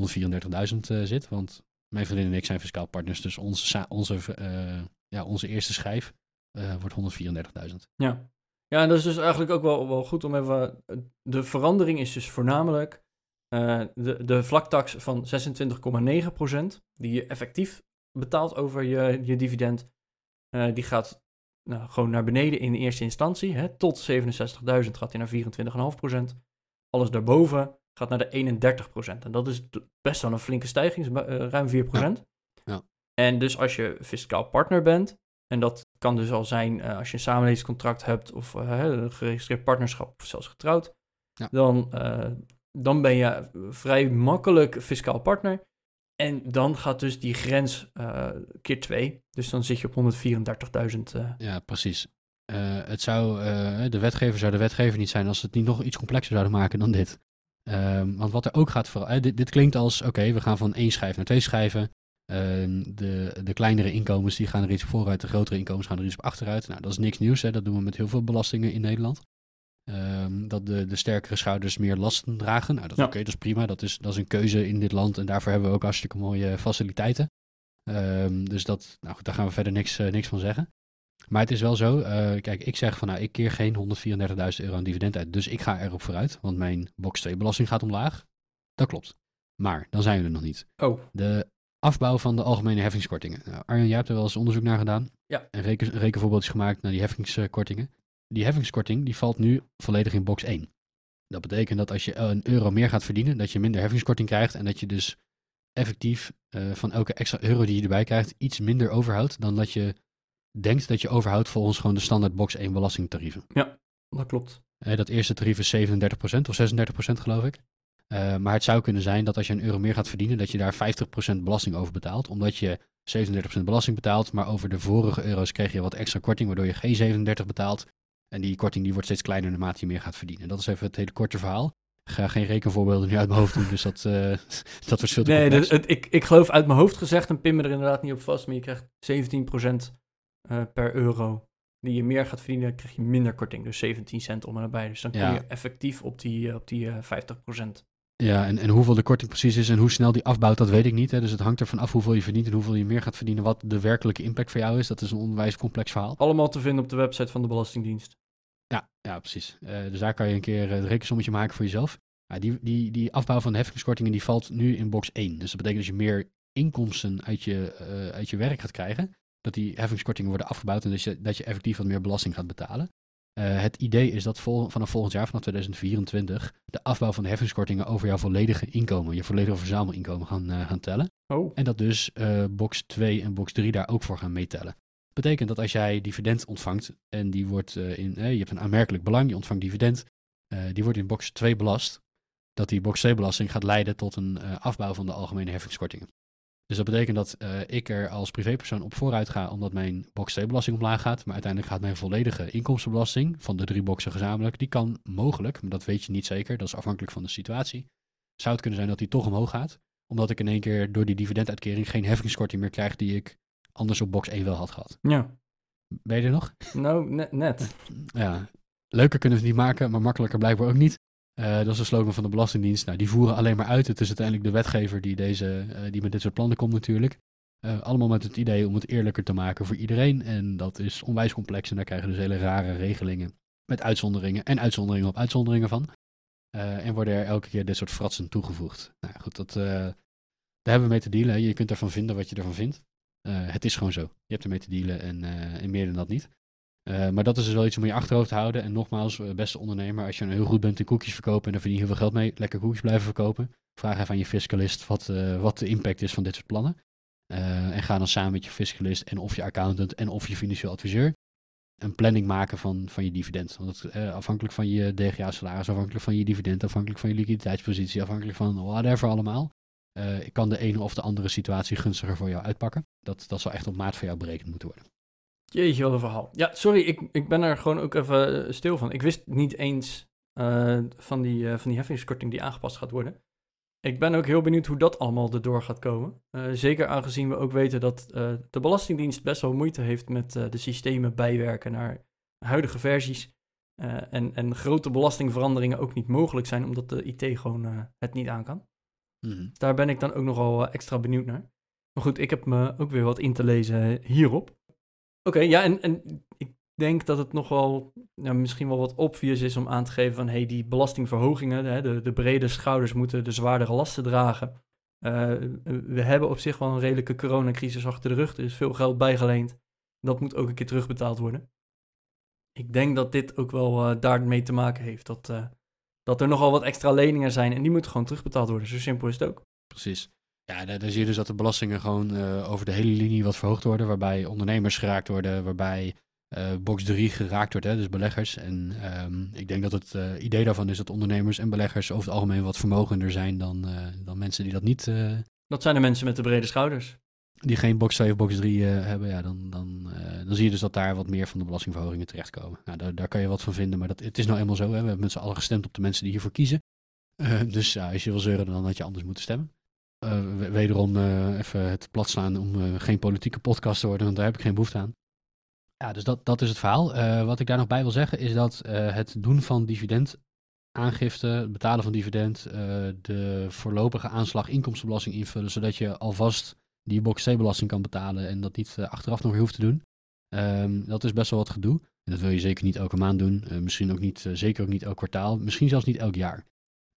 B: uh, zit. Want mijn vriendin en ik zijn fiscaal partners, dus onze, onze, ja, onze eerste schijf wordt 134.000.
A: Ja. ja, en dat is dus eigenlijk ook wel, wel goed om even... De verandering is dus voornamelijk de, de vlaktax van 26,9%, die je effectief betaalt over je, je dividend, die gaat nou, gewoon naar beneden in de eerste instantie. Hè, tot 67.000 gaat hij naar 24,5%. Alles daarboven gaat naar de 31%. En dat is best wel een flinke stijging, ruim 4%.
B: Ja. Ja.
A: En dus als je fiscaal partner bent, en dat kan dus al zijn uh, als je een samenlevingscontract hebt of uh, een geregistreerd partnerschap of zelfs getrouwd,
B: ja.
A: dan, dan ben je vrij makkelijk fiscaal partner. En dan gaat dus die grens uh, keer 2. Dus dan zit je op 134.000. Uh.
B: Ja, precies. Uh, het zou, de wetgever zou de wetgever niet zijn als ze het niet nog iets complexer zouden maken dan dit. Ehm, want wat er ook gaat vooral. Dit, dit, klinkt als: oké, okay, we gaan van één schijf naar twee schijven. Ehm, de, de kleinere inkomens die gaan er iets vooruit, de grotere inkomens gaan er iets op achteruit. Nou, dat is niks nieuws. Hè? Dat doen we met heel veel belastingen in Nederland. Um, dat de, de sterkere schouders meer lasten dragen. Nou, dat,
A: Ja.
B: oké, dat is prima. Dat is, dat is een keuze in dit land. En daarvoor hebben we ook hartstikke mooie faciliteiten. Ehm, dus dat, nou goed, daar gaan we verder niks, eh, niks van zeggen. Maar het is wel zo. eh, kijk, ik zeg van nou, ik keer geen 134.000 euro aan dividend uit. Dus ik ga erop vooruit. Want mijn box 2 belasting gaat omlaag. Dat klopt. Maar dan zijn we er nog niet.
A: Oh,
B: De afbouw van de algemene heffingskortingen. Nou, Arjen, jij hebt er wel eens onderzoek naar gedaan.
A: Ja.
B: En reken, rekenvoorbeeldjes gemaakt naar die heffingskortingen. Die heffingskorting die valt nu volledig in box 1. Dat betekent dat als je een euro meer gaat verdienen, dat je minder heffingskorting krijgt. En dat je dus effectief eh, van elke extra euro die je erbij krijgt, iets minder overhoudt dan dat je denkt dat je overhoudt volgens gewoon de standaard box 1 belastingtarieven.
A: dat klopt.
B: Eh, dat eerste tarief is 37% of 36% geloof ik. Eh, maar het zou kunnen zijn dat als je een euro meer gaat verdienen, dat je daar 50% belasting over betaalt. Omdat je 37% belasting betaalt, maar over de vorige euro's kreeg je wat extra korting, waardoor je geen 37 betaalt. En die korting die wordt steeds kleiner naarmate je meer gaat verdienen. Dat is even het hele korte verhaal. Ik ga geen rekenvoorbeelden nu uit mijn hoofd doen, dus dat, uh, dat wordt veel te
A: Nee,
B: complex.
A: dat- het- ik, ik geloof uit mijn hoofd gezegd, en pin me er inderdaad niet op vast, maar je krijgt 17% eh, per euro die je meer gaat verdienen, krijg je minder korting. Dus 17 cent om en nabij. Dus dan
B: Ja.
A: je effectief op die, op die eh 50%.
B: Ja, en, en hoeveel de korting precies is en hoe snel die afbouwt, dat weet ik niet. Hè. Dus het hangt ervan af hoeveel je verdient en hoeveel je meer gaat verdienen. Wat de werkelijke impact voor jou is. Dat is een onwijs complex verhaal.
A: Allemaal te vinden op de website van de Belastingdienst.
B: Ja, ja precies. Eh, dus daar kan je een keer eh, het rekensommetje maken voor jezelf. Ja, die, die, die afbouw van de heffingskortingen die valt nu in box 1. Dus dat betekent dat je meer inkomsten uit je, eh, uit je werk gaat krijgen. Dat die heffingskortingen worden afgebouwd en dat je, dat je effectief wat meer belasting gaat betalen. Eh, het idee is dat vol, vanaf volgend jaar, vanaf 2024, de afbouw van de heffingskortingen over jouw volledige inkomen, je volledige verzamelinkomen gaan, eh, gaan tellen.
A: Oh,
B: En dat dus eh, box 2 en box 3 daar ook voor gaan meetellen. Betekent dat als jij dividend ontvangt en die wordt in, je hebt een aanmerkelijk belang, je ontvangt dividend, die wordt in box 2 belast, dat die box 2 belasting gaat leiden tot een afbouw van de algemene heffingskortingen. Dus dat betekent dat eh, ik er als privépersoon op vooruit ga omdat mijn box 2 belasting omlaag gaat, maar uiteindelijk gaat mijn volledige inkomstenbelasting van de drie boxen gezamenlijk, die kan mogelijk, maar dat weet je niet zeker, dat is afhankelijk van de situatie, zou het kunnen zijn dat die toch omhoog gaat omdat ik in één keer door die dividenduitkering geen heffingskorting meer krijg die ik anders op box 1 wel had gehad.
A: ja.
B: Ben je er nog?
A: Nou, net. net.
B: Ja. Leuker kunnen we het niet maken, maar makkelijker blijkbaar ook niet. Eh, dat is de slogan van de Belastingdienst. Nou, die voeren alleen maar uit. Het is uiteindelijk de wetgever die, deze, eh, die met dit soort plannen komt natuurlijk. Eh, allemaal met het idee om het eerlijker te maken voor iedereen. En dat is onwijs complex en daar krijgen dus hele rare regelingen met uitzonderingen en uitzonderingen op uitzonderingen van. En worden er elke keer dit soort fratsen toegevoegd. Nou goed, dat, daar hebben we mee te dealen. Je kunt ervan vinden wat je ervan vindt. Het is gewoon zo. Je hebt ermee te dealen en, en meer dan dat niet. Eh, maar dat is dus wel iets om je achterhoofd te houden. En nogmaals, eh, beste ondernemer, als je nou heel goed bent in koekjes verkopen en daar verdien je heel veel geld mee, lekker koekjes blijven verkopen. Vraag even aan je fiscalist wat, eh, wat de impact is van dit soort plannen. En ga dan samen met je fiscalist en of je accountant en of je financieel adviseur een planning maken van, van je dividend. Want afhankelijk van je DGA-salaris, afhankelijk van je dividend, afhankelijk van je liquiditeitspositie, afhankelijk van whatever allemaal, eh, kan de ene of de andere situatie gunstiger voor jou uitpakken. Dat, dat zal echt op maat voor jou berekend moeten worden.
A: Jeetje, wat een verhaal. Ja, sorry, ik, ik ben er gewoon ook even eh, stil van. Ik wist niet eens eh, van, die, eh, van die heffingskorting die aangepast gaat worden. Ik ben ook heel benieuwd hoe dat allemaal erdoor gaat komen. Zeker aangezien we ook weten dat de Belastingdienst best wel moeite heeft met de systemen bijwerken naar huidige versies. En, en grote belastingveranderingen ook niet mogelijk zijn, omdat de IT gewoon het niet aan kan. Daar ben ik dan ook nogal extra benieuwd naar. Maar goed, ik heb me ook weer wat in te lezen hierop. Oké, ja, en, en ik denk dat het nog wel ja, misschien wel wat obvious is om aan te geven van hey, die belastingverhogingen, hè, de, de brede schouders moeten de zwaardere lasten dragen. Eh, we hebben op zich wel een redelijke coronacrisis achter de rug. Er is veel geld bijgeleend. Dat moet ook een keer terugbetaald worden. Ik denk dat dit ook wel eh, daarmee te maken heeft. Dat, eh, dat er nogal wat extra leningen zijn en die moeten gewoon terugbetaald worden. Zo simpel is het ook.
B: Precies. Ja, daar, daar zie je dus dat de belastingen gewoon eh, over de hele linie wat verhoogd worden, waarbij ondernemers geraakt worden, waarbij eh, box 3 geraakt wordt, hè, dus beleggers. En ehm, ik denk dat het eh, idee daarvan is dat ondernemers en beleggers over het algemeen wat vermogender zijn dan, dan mensen die dat niet,
A: Dat zijn de mensen met de brede schouders.
B: die geen box 2 of box 3 eh, hebben. Ja, dan, dan, dan zie je dus dat daar wat meer van de belastingverhogingen terechtkomen. Nou, daar, daar kan je wat van vinden, maar dat, het is nou eenmaal zo. Hè. We hebben met z'n allen gestemd op de mensen die hiervoor kiezen. Dus ja, als je wil zeuren, dan had je anders moeten stemmen. Eh, we- wederom eh, even het plat slaan om eh, geen politieke podcast te worden, want daar heb ik geen behoefte aan. Ja, dus dat, dat is het verhaal. Wat ik daar nog bij wil zeggen is dat het doen van dividendaangifte, het betalen van dividend, de voorlopige aanslag inkomstenbelasting invullen, zodat je alvast die box C-belasting kan betalen en dat niet achteraf nog weer hoeft te doen. Ehm, dat is best wel wat gedoe. En dat wil je zeker niet elke maand doen. Misschien ook niet, zeker ook niet elk kwartaal. Misschien zelfs niet elk jaar.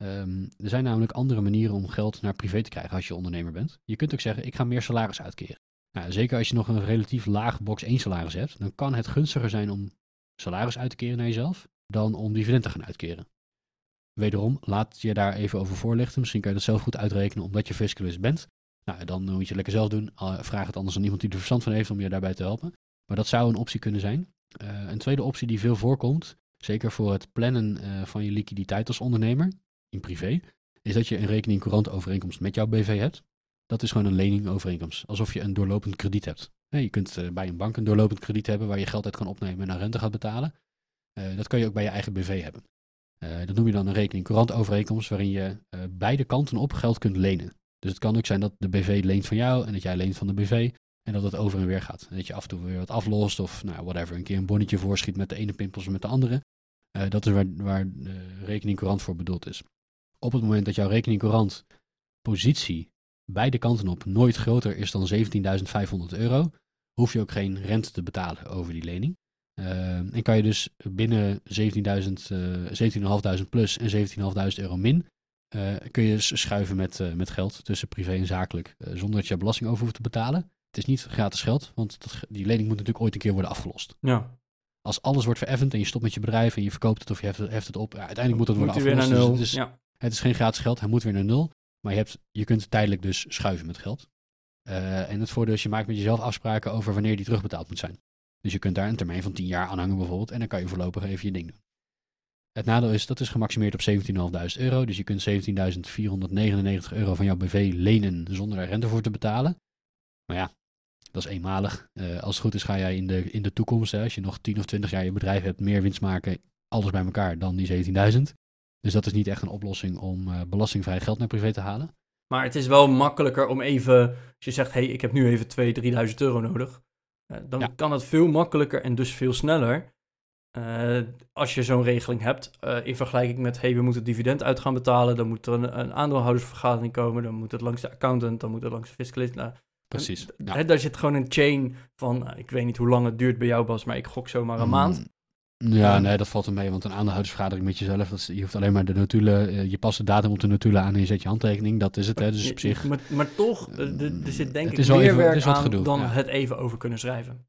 B: Ehm, er zijn namelijk andere manieren om geld naar privé te krijgen als je ondernemer bent. Je kunt ook zeggen, ik ga meer salaris uitkeren. Nou, zeker als je nog een relatief laag box 1 salaris hebt, dan kan het gunstiger zijn om salaris uit te keren naar jezelf dan om dividend te gaan uitkeren. Wederom, laat je daar even over voorlichten. Misschien kan je dat zelf goed uitrekenen omdat je fiscalist bent. Nou, dan moet je het lekker zelf doen. Vraag het anders aan iemand die er verstand van heeft om je daarbij te helpen. Maar dat zou een optie kunnen zijn. Uh, een tweede optie die veel voorkomt, zeker voor het plannen eh, van je liquiditeit als ondernemer, in privé, is dat je een rekening courant overeenkomst met jouw BV hebt. Dat is gewoon een leningovereenkomst, alsof je een doorlopend krediet hebt. je kunt eh, bij een bank een doorlopend krediet hebben waar je geld uit kan opnemen en naar rente gaat betalen. Eh, dat kan je ook bij je eigen BV hebben. dat noem je dan een rekening courant overeenkomst waarin je beide kanten op geld kunt lenen. Dus het kan ook zijn dat de BV leent van jou en dat jij leent van de BV. En dat het over en weer gaat. En dat je af en toe weer wat aflost of nou, whatever. Een keer een bonnetje voorschiet met de ene pimpels of met de andere. Dat is waar, waar rekening courant voor bedoeld is. Op het moment dat jouw rekening courant positie beide kanten op nooit groter is dan 17.500 euro, hoef je ook geen rente te betalen over die lening. Uh, en kan je dus binnen 17.500 uh, plus en 17.500 euro min, uh, kun je schuiven met, met geld tussen privé en zakelijk, zonder dat je belasting over hoeft te betalen. Het is niet gratis geld, want dat, die lening moet natuurlijk ooit een keer worden afgelost.
A: Ja.
B: Als alles wordt vereffend en je stopt met je bedrijf en je verkoopt het of je heft het, heft het op, ja, uiteindelijk moet het worden afgelost.
A: Weer naar nul.
B: Dus
A: ja.
B: Het is geen gratis geld, hij moet weer naar nul. Maar je, hebt, je kunt tijdelijk dus schuiven met geld. Uh, en het voordeel is, je maakt met jezelf afspraken over wanneer die terugbetaald moet zijn. Dus je kunt daar een termijn van 10 jaar aan hangen bijvoorbeeld. En dan kan je voorlopig even je ding doen. Het nadeel is, dat is gemaximeerd op 17.500 euro. Dus je kunt 17.499 euro van jouw BV lenen zonder daar rente voor te betalen. Maar ja, dat is eenmalig. Uh, als het goed is ga jij in de, in de toekomst, hè, als je nog 10 of 20 jaar je bedrijf hebt, meer winst maken, alles bij elkaar, dan die 17.000. Dus dat is niet echt een oplossing om uh, belastingvrij geld naar privé te halen.
A: Maar het is wel makkelijker om even, als je zegt, hé, hey, ik heb nu even 2.000, 3.000 euro nodig. Uh, dan ja. kan het veel makkelijker en dus veel sneller als je zo'n regeling hebt. in vergelijking met, hé, hey, we moeten dividend uit gaan betalen, dan moet er een, een aandeelhoudersvergadering komen, dan moet het langs de accountant, dan moet het langs de fiscalist. Nou,
B: Precies.
A: Ja. Daar zit gewoon een chain van, eh, ik weet niet hoe lang het duurt bij jou Bas, maar ik gok zomaar een maand.
B: Ja, nee, dat valt er mee, want een aandeelhoudersvergadering met jezelf, dat is, je hoeft alleen maar de notulen, eh, je past de datum op de notulen aan en je zet je handtekening, dat is het, hè, dus op zich.
A: Maar, maar toch, er zit denk ik meer even, werk aan gedoe, dan ja. het even over kunnen schrijven.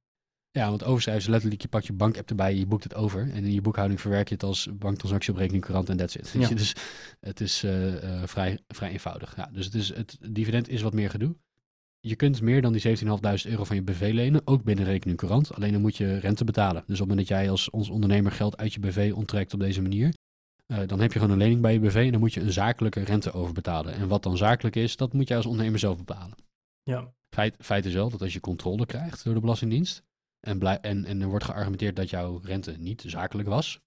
B: Ja, want overschrijven is letterlijk, je pakt je bankapp erbij, je boekt het over. En in je boekhouding verwerk je het als banktransactie op rekening, courant en that's it. Ja. Dus het is uh, uh, vrij, vrij eenvoudig. Ja, dus het, is, het dividend is wat meer gedoe je kunt meer dan die 17.500 euro van je BV lenen, ook binnen rekening courant. Alleen dan moet je rente betalen. Dus op het moment dat jij als ons ondernemer geld uit je BV onttrekt op deze manier, uh, dan heb je gewoon een lening bij je BV en dan moet je een zakelijke rente overbetalen. En wat dan zakelijk is, dat moet jij als ondernemer zelf bepalen.
A: Ja.
B: Feit, feit is wel dat als je controle krijgt door de Belastingdienst en, en, en er wordt geargumenteerd dat jouw rente niet zakelijk was,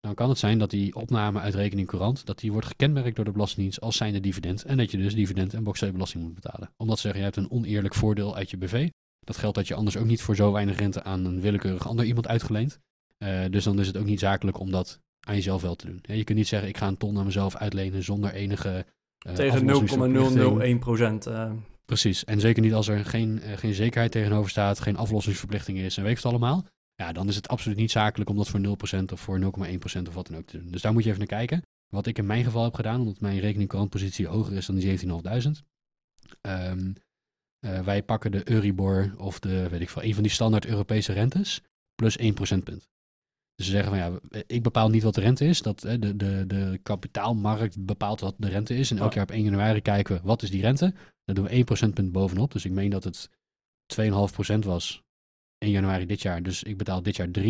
B: dan kan het zijn dat die opname uit rekening courant, dat die wordt gekenmerkt door de Belastingdienst als zijnde dividend. En dat je dus dividend en belasting moet betalen. Omdat ze zeggen, je hebt een oneerlijk voordeel uit je BV. Dat geldt dat je anders ook niet voor zo weinig rente aan een willekeurig ander iemand uitgeleend. Uh, dus dan is het ook niet zakelijk om dat aan jezelf wel te doen. je kunt niet zeggen, ik ga een ton aan mezelf uitlenen zonder enige...
A: Uh, Tegen 0,001 procent. Uh...
B: Precies, en zeker niet als er geen, geen zekerheid tegenover staat, geen aflossingsverplichting is en weet het allemaal. Ja, dan is het absoluut niet zakelijk om dat voor 0% of voor 0,1% of wat dan ook te doen. Dus daar moet je even naar kijken. Wat ik in mijn geval heb gedaan, omdat mijn rekening hoger is dan die 17.500. Um, uh, wij pakken de Euribor of de, weet ik veel, een van die standaard Europese rentes plus 1 procentpunt. Dus ze zeggen van ja, ik bepaal niet wat de rente is. Dat, de, de, de kapitaalmarkt bepaalt wat de rente is. En elk jaar op 1 januari kijken we wat is die rente. Daar doen we 1 procentpunt bovenop. Dus ik meen dat het 2,5% was 1 januari dit jaar. Dus ik betaal dit jaar 3,5%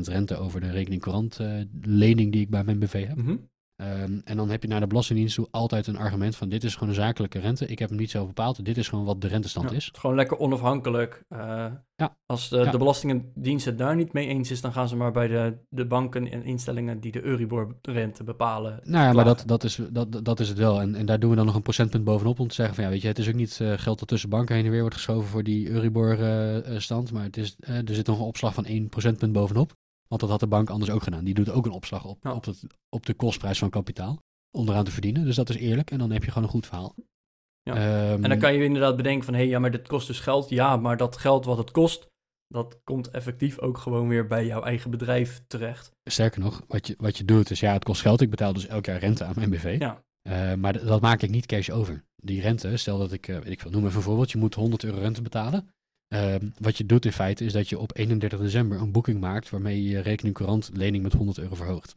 B: rente over de rekening courant uh, lening die ik bij mijn BV heb.
A: -hmm.
B: Um, en dan heb je naar de Belastingdienst toe altijd een argument van dit is gewoon een zakelijke rente. Ik heb hem niet zelf bepaald. Dit is gewoon wat de rentestand
A: ja,
B: is.
A: Gewoon lekker onafhankelijk. Uh,
B: ja.
A: Als de, ja. de Belastingdienst het daar niet mee eens is, dan gaan ze maar bij de, de banken en instellingen die de Euribor-rente bepalen.
B: Nou ja, maar dat, dat, is, dat, dat is het wel. En, en daar doen we dan nog een procentpunt bovenop om te zeggen van ja, weet je, het is ook niet uh, geld dat tussen banken heen en weer wordt geschoven voor die Euribor-stand. maar het is, er zit nog een opslag van 1 procentpunt bovenop. Want dat had de bank anders ook gedaan. Die doet ook een opslag op,
A: ja.
B: op, het, op de kostprijs van kapitaal. Om eraan te verdienen. Dus dat is eerlijk. En dan heb je gewoon een goed verhaal.
A: Ja. Um, en dan kan je inderdaad bedenken van... hé, hey, ja, maar dit kost dus geld. Ja, maar dat geld wat het kost... dat komt effectief ook gewoon weer bij jouw eigen bedrijf terecht.
B: Sterker nog, wat je, wat je doet is... ja, het kost geld. Ik betaal dus elk jaar rente aan mijn BV.
A: Ja.
B: Uh, maar dat maak ik niet cash over. Die rente, stel dat ik... Uh, weet ik veel, noem even een voorbeeld. Je moet 100 euro rente betalen. Uh, wat je doet in feite is dat je op 31 december een boeking maakt waarmee je je rekening courant lening met 100 euro verhoogt.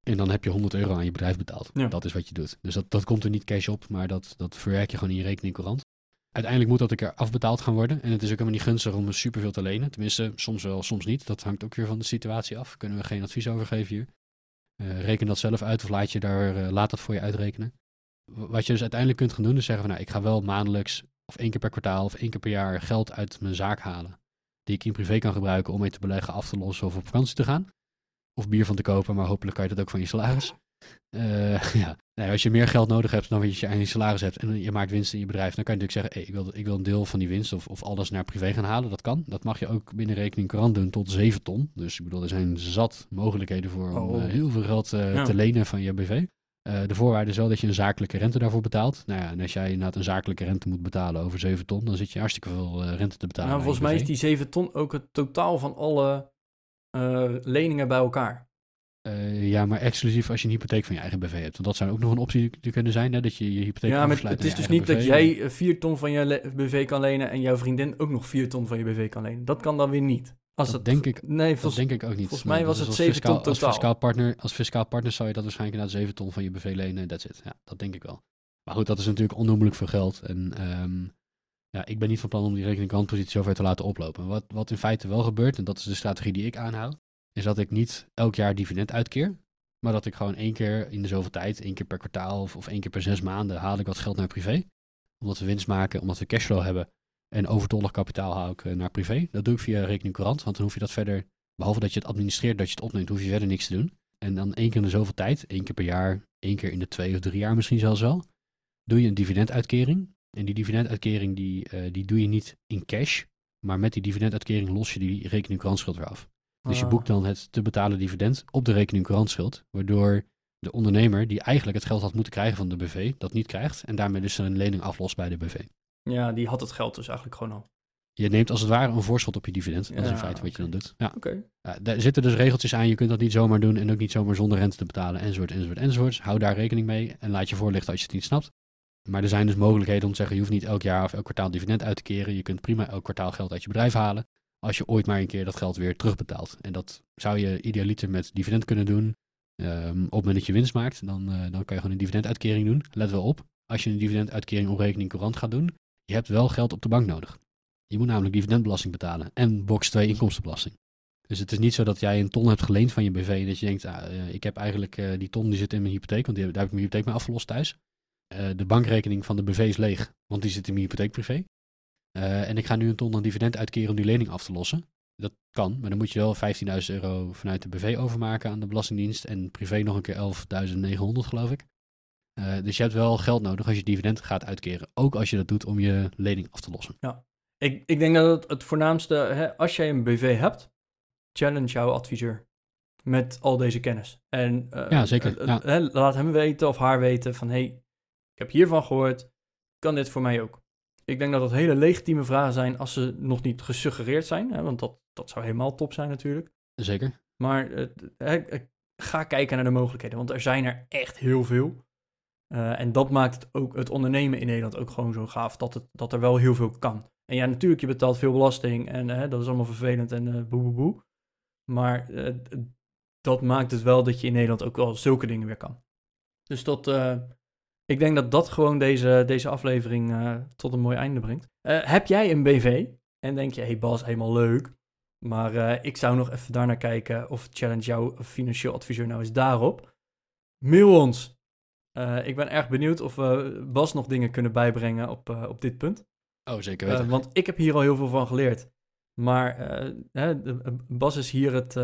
B: En dan heb je 100 euro aan je bedrijf betaald.
A: Ja.
B: Dat is wat je doet. Dus dat, dat komt er niet cash op, maar dat, dat verwerk je gewoon in je rekening courant. Uiteindelijk moet dat een keer afbetaald gaan worden. En het is ook helemaal niet gunstig om superveel te lenen. Tenminste, soms wel, soms niet. Dat hangt ook weer van de situatie af. Kunnen we geen advies over geven hier. Uh, reken dat zelf uit of laat, je daar, uh, laat dat voor je uitrekenen. Wat je dus uiteindelijk kunt gaan doen, is zeggen van nou, ik ga wel maandelijks of één keer per kwartaal of één keer per jaar geld uit mijn zaak halen. Die ik in privé kan gebruiken om mee te beleggen, af te lossen of op vakantie te gaan. Of bier van te kopen, maar hopelijk kan je dat ook van je salaris. Uh, ja. Als je meer geld nodig hebt dan wat je aan je salaris hebt en je maakt winst in je bedrijf, dan kan je natuurlijk zeggen, hey, ik, wil, ik wil een deel van die winst of, of alles naar privé gaan halen. Dat kan. Dat mag je ook binnen rekening courant doen tot 7 ton. Dus ik bedoel, er zijn zat mogelijkheden voor om uh, heel veel geld uh, ja. te lenen van je BV. De voorwaarde is wel dat je een zakelijke rente daarvoor betaalt. Nou ja, en als jij inderdaad een zakelijke rente moet betalen over 7 ton, dan zit je hartstikke veel rente te betalen.
A: Nou, volgens mij is die 7 ton ook het totaal van alle leningen bij elkaar.
B: Ja, maar exclusief als je een hypotheek van je eigen BV hebt. Want dat zou ook nog een optie kunnen zijn, hè, dat je je hypotheek
A: ja, maar het is dus niet BV. dat jij 4 ton van je BV kan lenen en jouw vriendin ook nog 4 ton van je BV kan lenen. Dat kan dan weer niet.
B: Als dat, denk ik, nee, dat denk ik ook niet.
A: Volgens mij was dus het 7 fiscaal, ton totaal.
B: Als fiscaal, partner, als fiscaal partner zou je dat waarschijnlijk naar 7 ton van je BV lenen. That's it. Ja, dat denk ik wel. Maar goed, dat is natuurlijk onnoemelijk veel geld. En um, ja, ik ben niet van plan om die rekening-kantpositie zover te laten oplopen. Wat, wat in feite wel gebeurt, en dat is de strategie die ik aanhoud, is dat ik niet elk jaar dividend uitkeer. Maar dat ik gewoon één keer in de zoveel tijd, één keer per kwartaal of, of één keer per zes maanden, haal ik wat geld naar privé. Omdat we winst maken, omdat we cashflow hebben. En overtollig kapitaal haal ik naar privé. Dat doe ik via rekening courant, want dan hoef je dat verder, behalve dat je het administreert, dat je het opneemt, hoef je verder niks te doen. En dan één keer in de zoveel tijd, één keer per jaar, één keer in de twee of drie jaar misschien zelfs wel, doe je een dividenduitkering. En die dividenduitkering die, uh, die doe je niet in cash, maar met die dividenduitkering los je die rekening courantschuld weer af. Dus je boekt dan het te betalen dividend op de rekening courantschuld, waardoor de ondernemer die eigenlijk het geld had moeten krijgen van de BV, dat niet krijgt en daarmee dus een lening aflost bij de BV.
A: Ja, die had het geld dus eigenlijk gewoon al.
B: Je neemt als het ware een voorschot op je dividend. Dat is in feite wat je dan doet. Ja. Okay. daar zitten dus regeltjes aan. Je kunt dat niet zomaar doen en ook niet zomaar zonder rente te betalen, enzovoort, enzovoort, enzovoort. Hou daar rekening mee en laat je voorlichten als je het niet snapt. Maar er zijn dus mogelijkheden om te zeggen, je hoeft niet elk jaar of elk kwartaal dividend uit te keren. Je kunt prima elk kwartaal geld uit je bedrijf halen als je ooit maar een keer dat geld weer terugbetaalt. En dat zou je idealiter met dividend kunnen doen. Um, op het moment dat je winst maakt, dan, uh, dan kan je gewoon een dividenduitkering doen. Let wel op, als je een dividenduitkering op rekening courant gaat doen, je hebt wel geld op de bank nodig. Je moet namelijk dividendbelasting betalen en box 2 inkomstenbelasting. Dus het is niet zo dat jij een ton hebt geleend van je BV en dat je denkt, ah, uh, ik heb eigenlijk uh, die ton die zit in mijn hypotheek, want die, daar heb ik mijn hypotheek mee afgelost thuis. de bankrekening van de BV is leeg, want die zit in mijn hypotheek privé. En ik ga nu een ton aan dividend uitkeren om die lening af te lossen. Dat kan, maar dan moet je wel 15.000 euro vanuit de BV overmaken aan de Belastingdienst. En privé nog een keer 11.900 geloof ik. Uh, dus je hebt wel geld nodig als je dividend gaat uitkeren. Ook als je dat doet om je lening af te lossen.
A: Ja, ik, ik denk dat het, het voornaamste, hè, als jij een BV hebt, challenge jouw adviseur met al deze kennis. En uh,
B: ja, zeker. Ja.
A: Hè, laat hem weten of haar weten van, hey, ik heb hiervan gehoord, kan dit voor mij ook? Ik denk dat dat hele legitieme vragen zijn als ze nog niet gesuggereerd zijn. Hè, want dat, dat zou helemaal top zijn natuurlijk.
B: Zeker.
A: Maar uh, ga kijken naar de mogelijkheden, want er zijn er echt heel veel. Uh, en dat maakt het ook het ondernemen in Nederland ook gewoon zo gaaf, dat, het, dat er wel heel veel kan. En ja, natuurlijk, je betaalt veel belasting en dat is allemaal vervelend en uh, boe boe boe. Maar dat maakt het wel dat je in Nederland ook wel zulke dingen weer kan. Dus tot, ik denk dat dat gewoon deze, deze aflevering tot een mooi einde brengt. Heb jij een BV en denk je, hey Bas, helemaal leuk. Maar ik zou nog even daarnaar kijken of challenge jouw financieel adviseur nou eens daarop. Mail ons. Ik ben erg benieuwd of we Bas nog dingen kunnen bijbrengen op, op dit punt.
B: Oh, zeker weten.
A: want ik heb hier al heel veel van geleerd. Maar hè, Bas is hier het,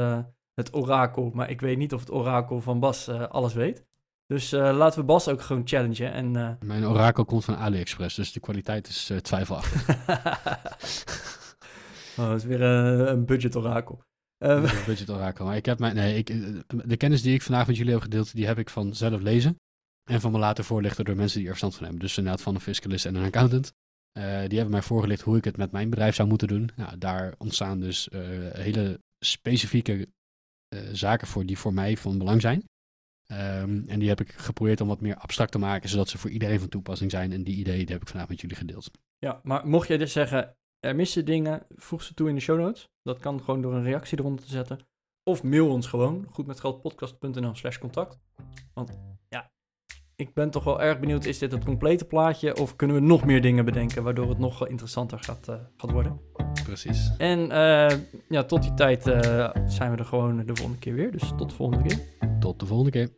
A: het orakel. Maar ik weet niet of het orakel van Bas alles weet. Dus laten we Bas ook gewoon challengen. En.
B: Mijn orakel komt van AliExpress, dus de kwaliteit is twijfelachtig.
A: oh, dat is weer een budget orakel.
B: een budget orakel. Maar ik heb mijn, nee, ik, de kennis die ik vandaag met jullie heb gedeeld, die heb ik van zelf lezen. En van me laten voorlichten door mensen die er verstand van hebben. Dus inderdaad van een fiscalist en een accountant. die hebben mij voorgelicht hoe ik het met mijn bedrijf zou moeten doen. Nou, daar ontstaan dus hele specifieke zaken voor die voor mij van belang zijn. Um, en die heb ik geprobeerd om wat meer abstract te maken, zodat ze voor iedereen van toepassing zijn. En die ideeën heb ik vandaag met jullie gedeeld.
A: Ja, maar mocht jij dus zeggen, er missen dingen, voeg ze toe in de show notes. Dat kan gewoon door een reactie eronder te zetten. Of mail ons gewoon, goedmetgeldpodcast.nl slash contact. Want ik ben toch wel erg benieuwd, is dit het complete plaatje of kunnen we nog meer dingen bedenken waardoor het nog interessanter gaat, uh, gaat worden?
B: Precies.
A: En uh, ja, tot die tijd uh, zijn we er gewoon de volgende keer weer. Dus tot de volgende keer.
B: Tot de volgende keer.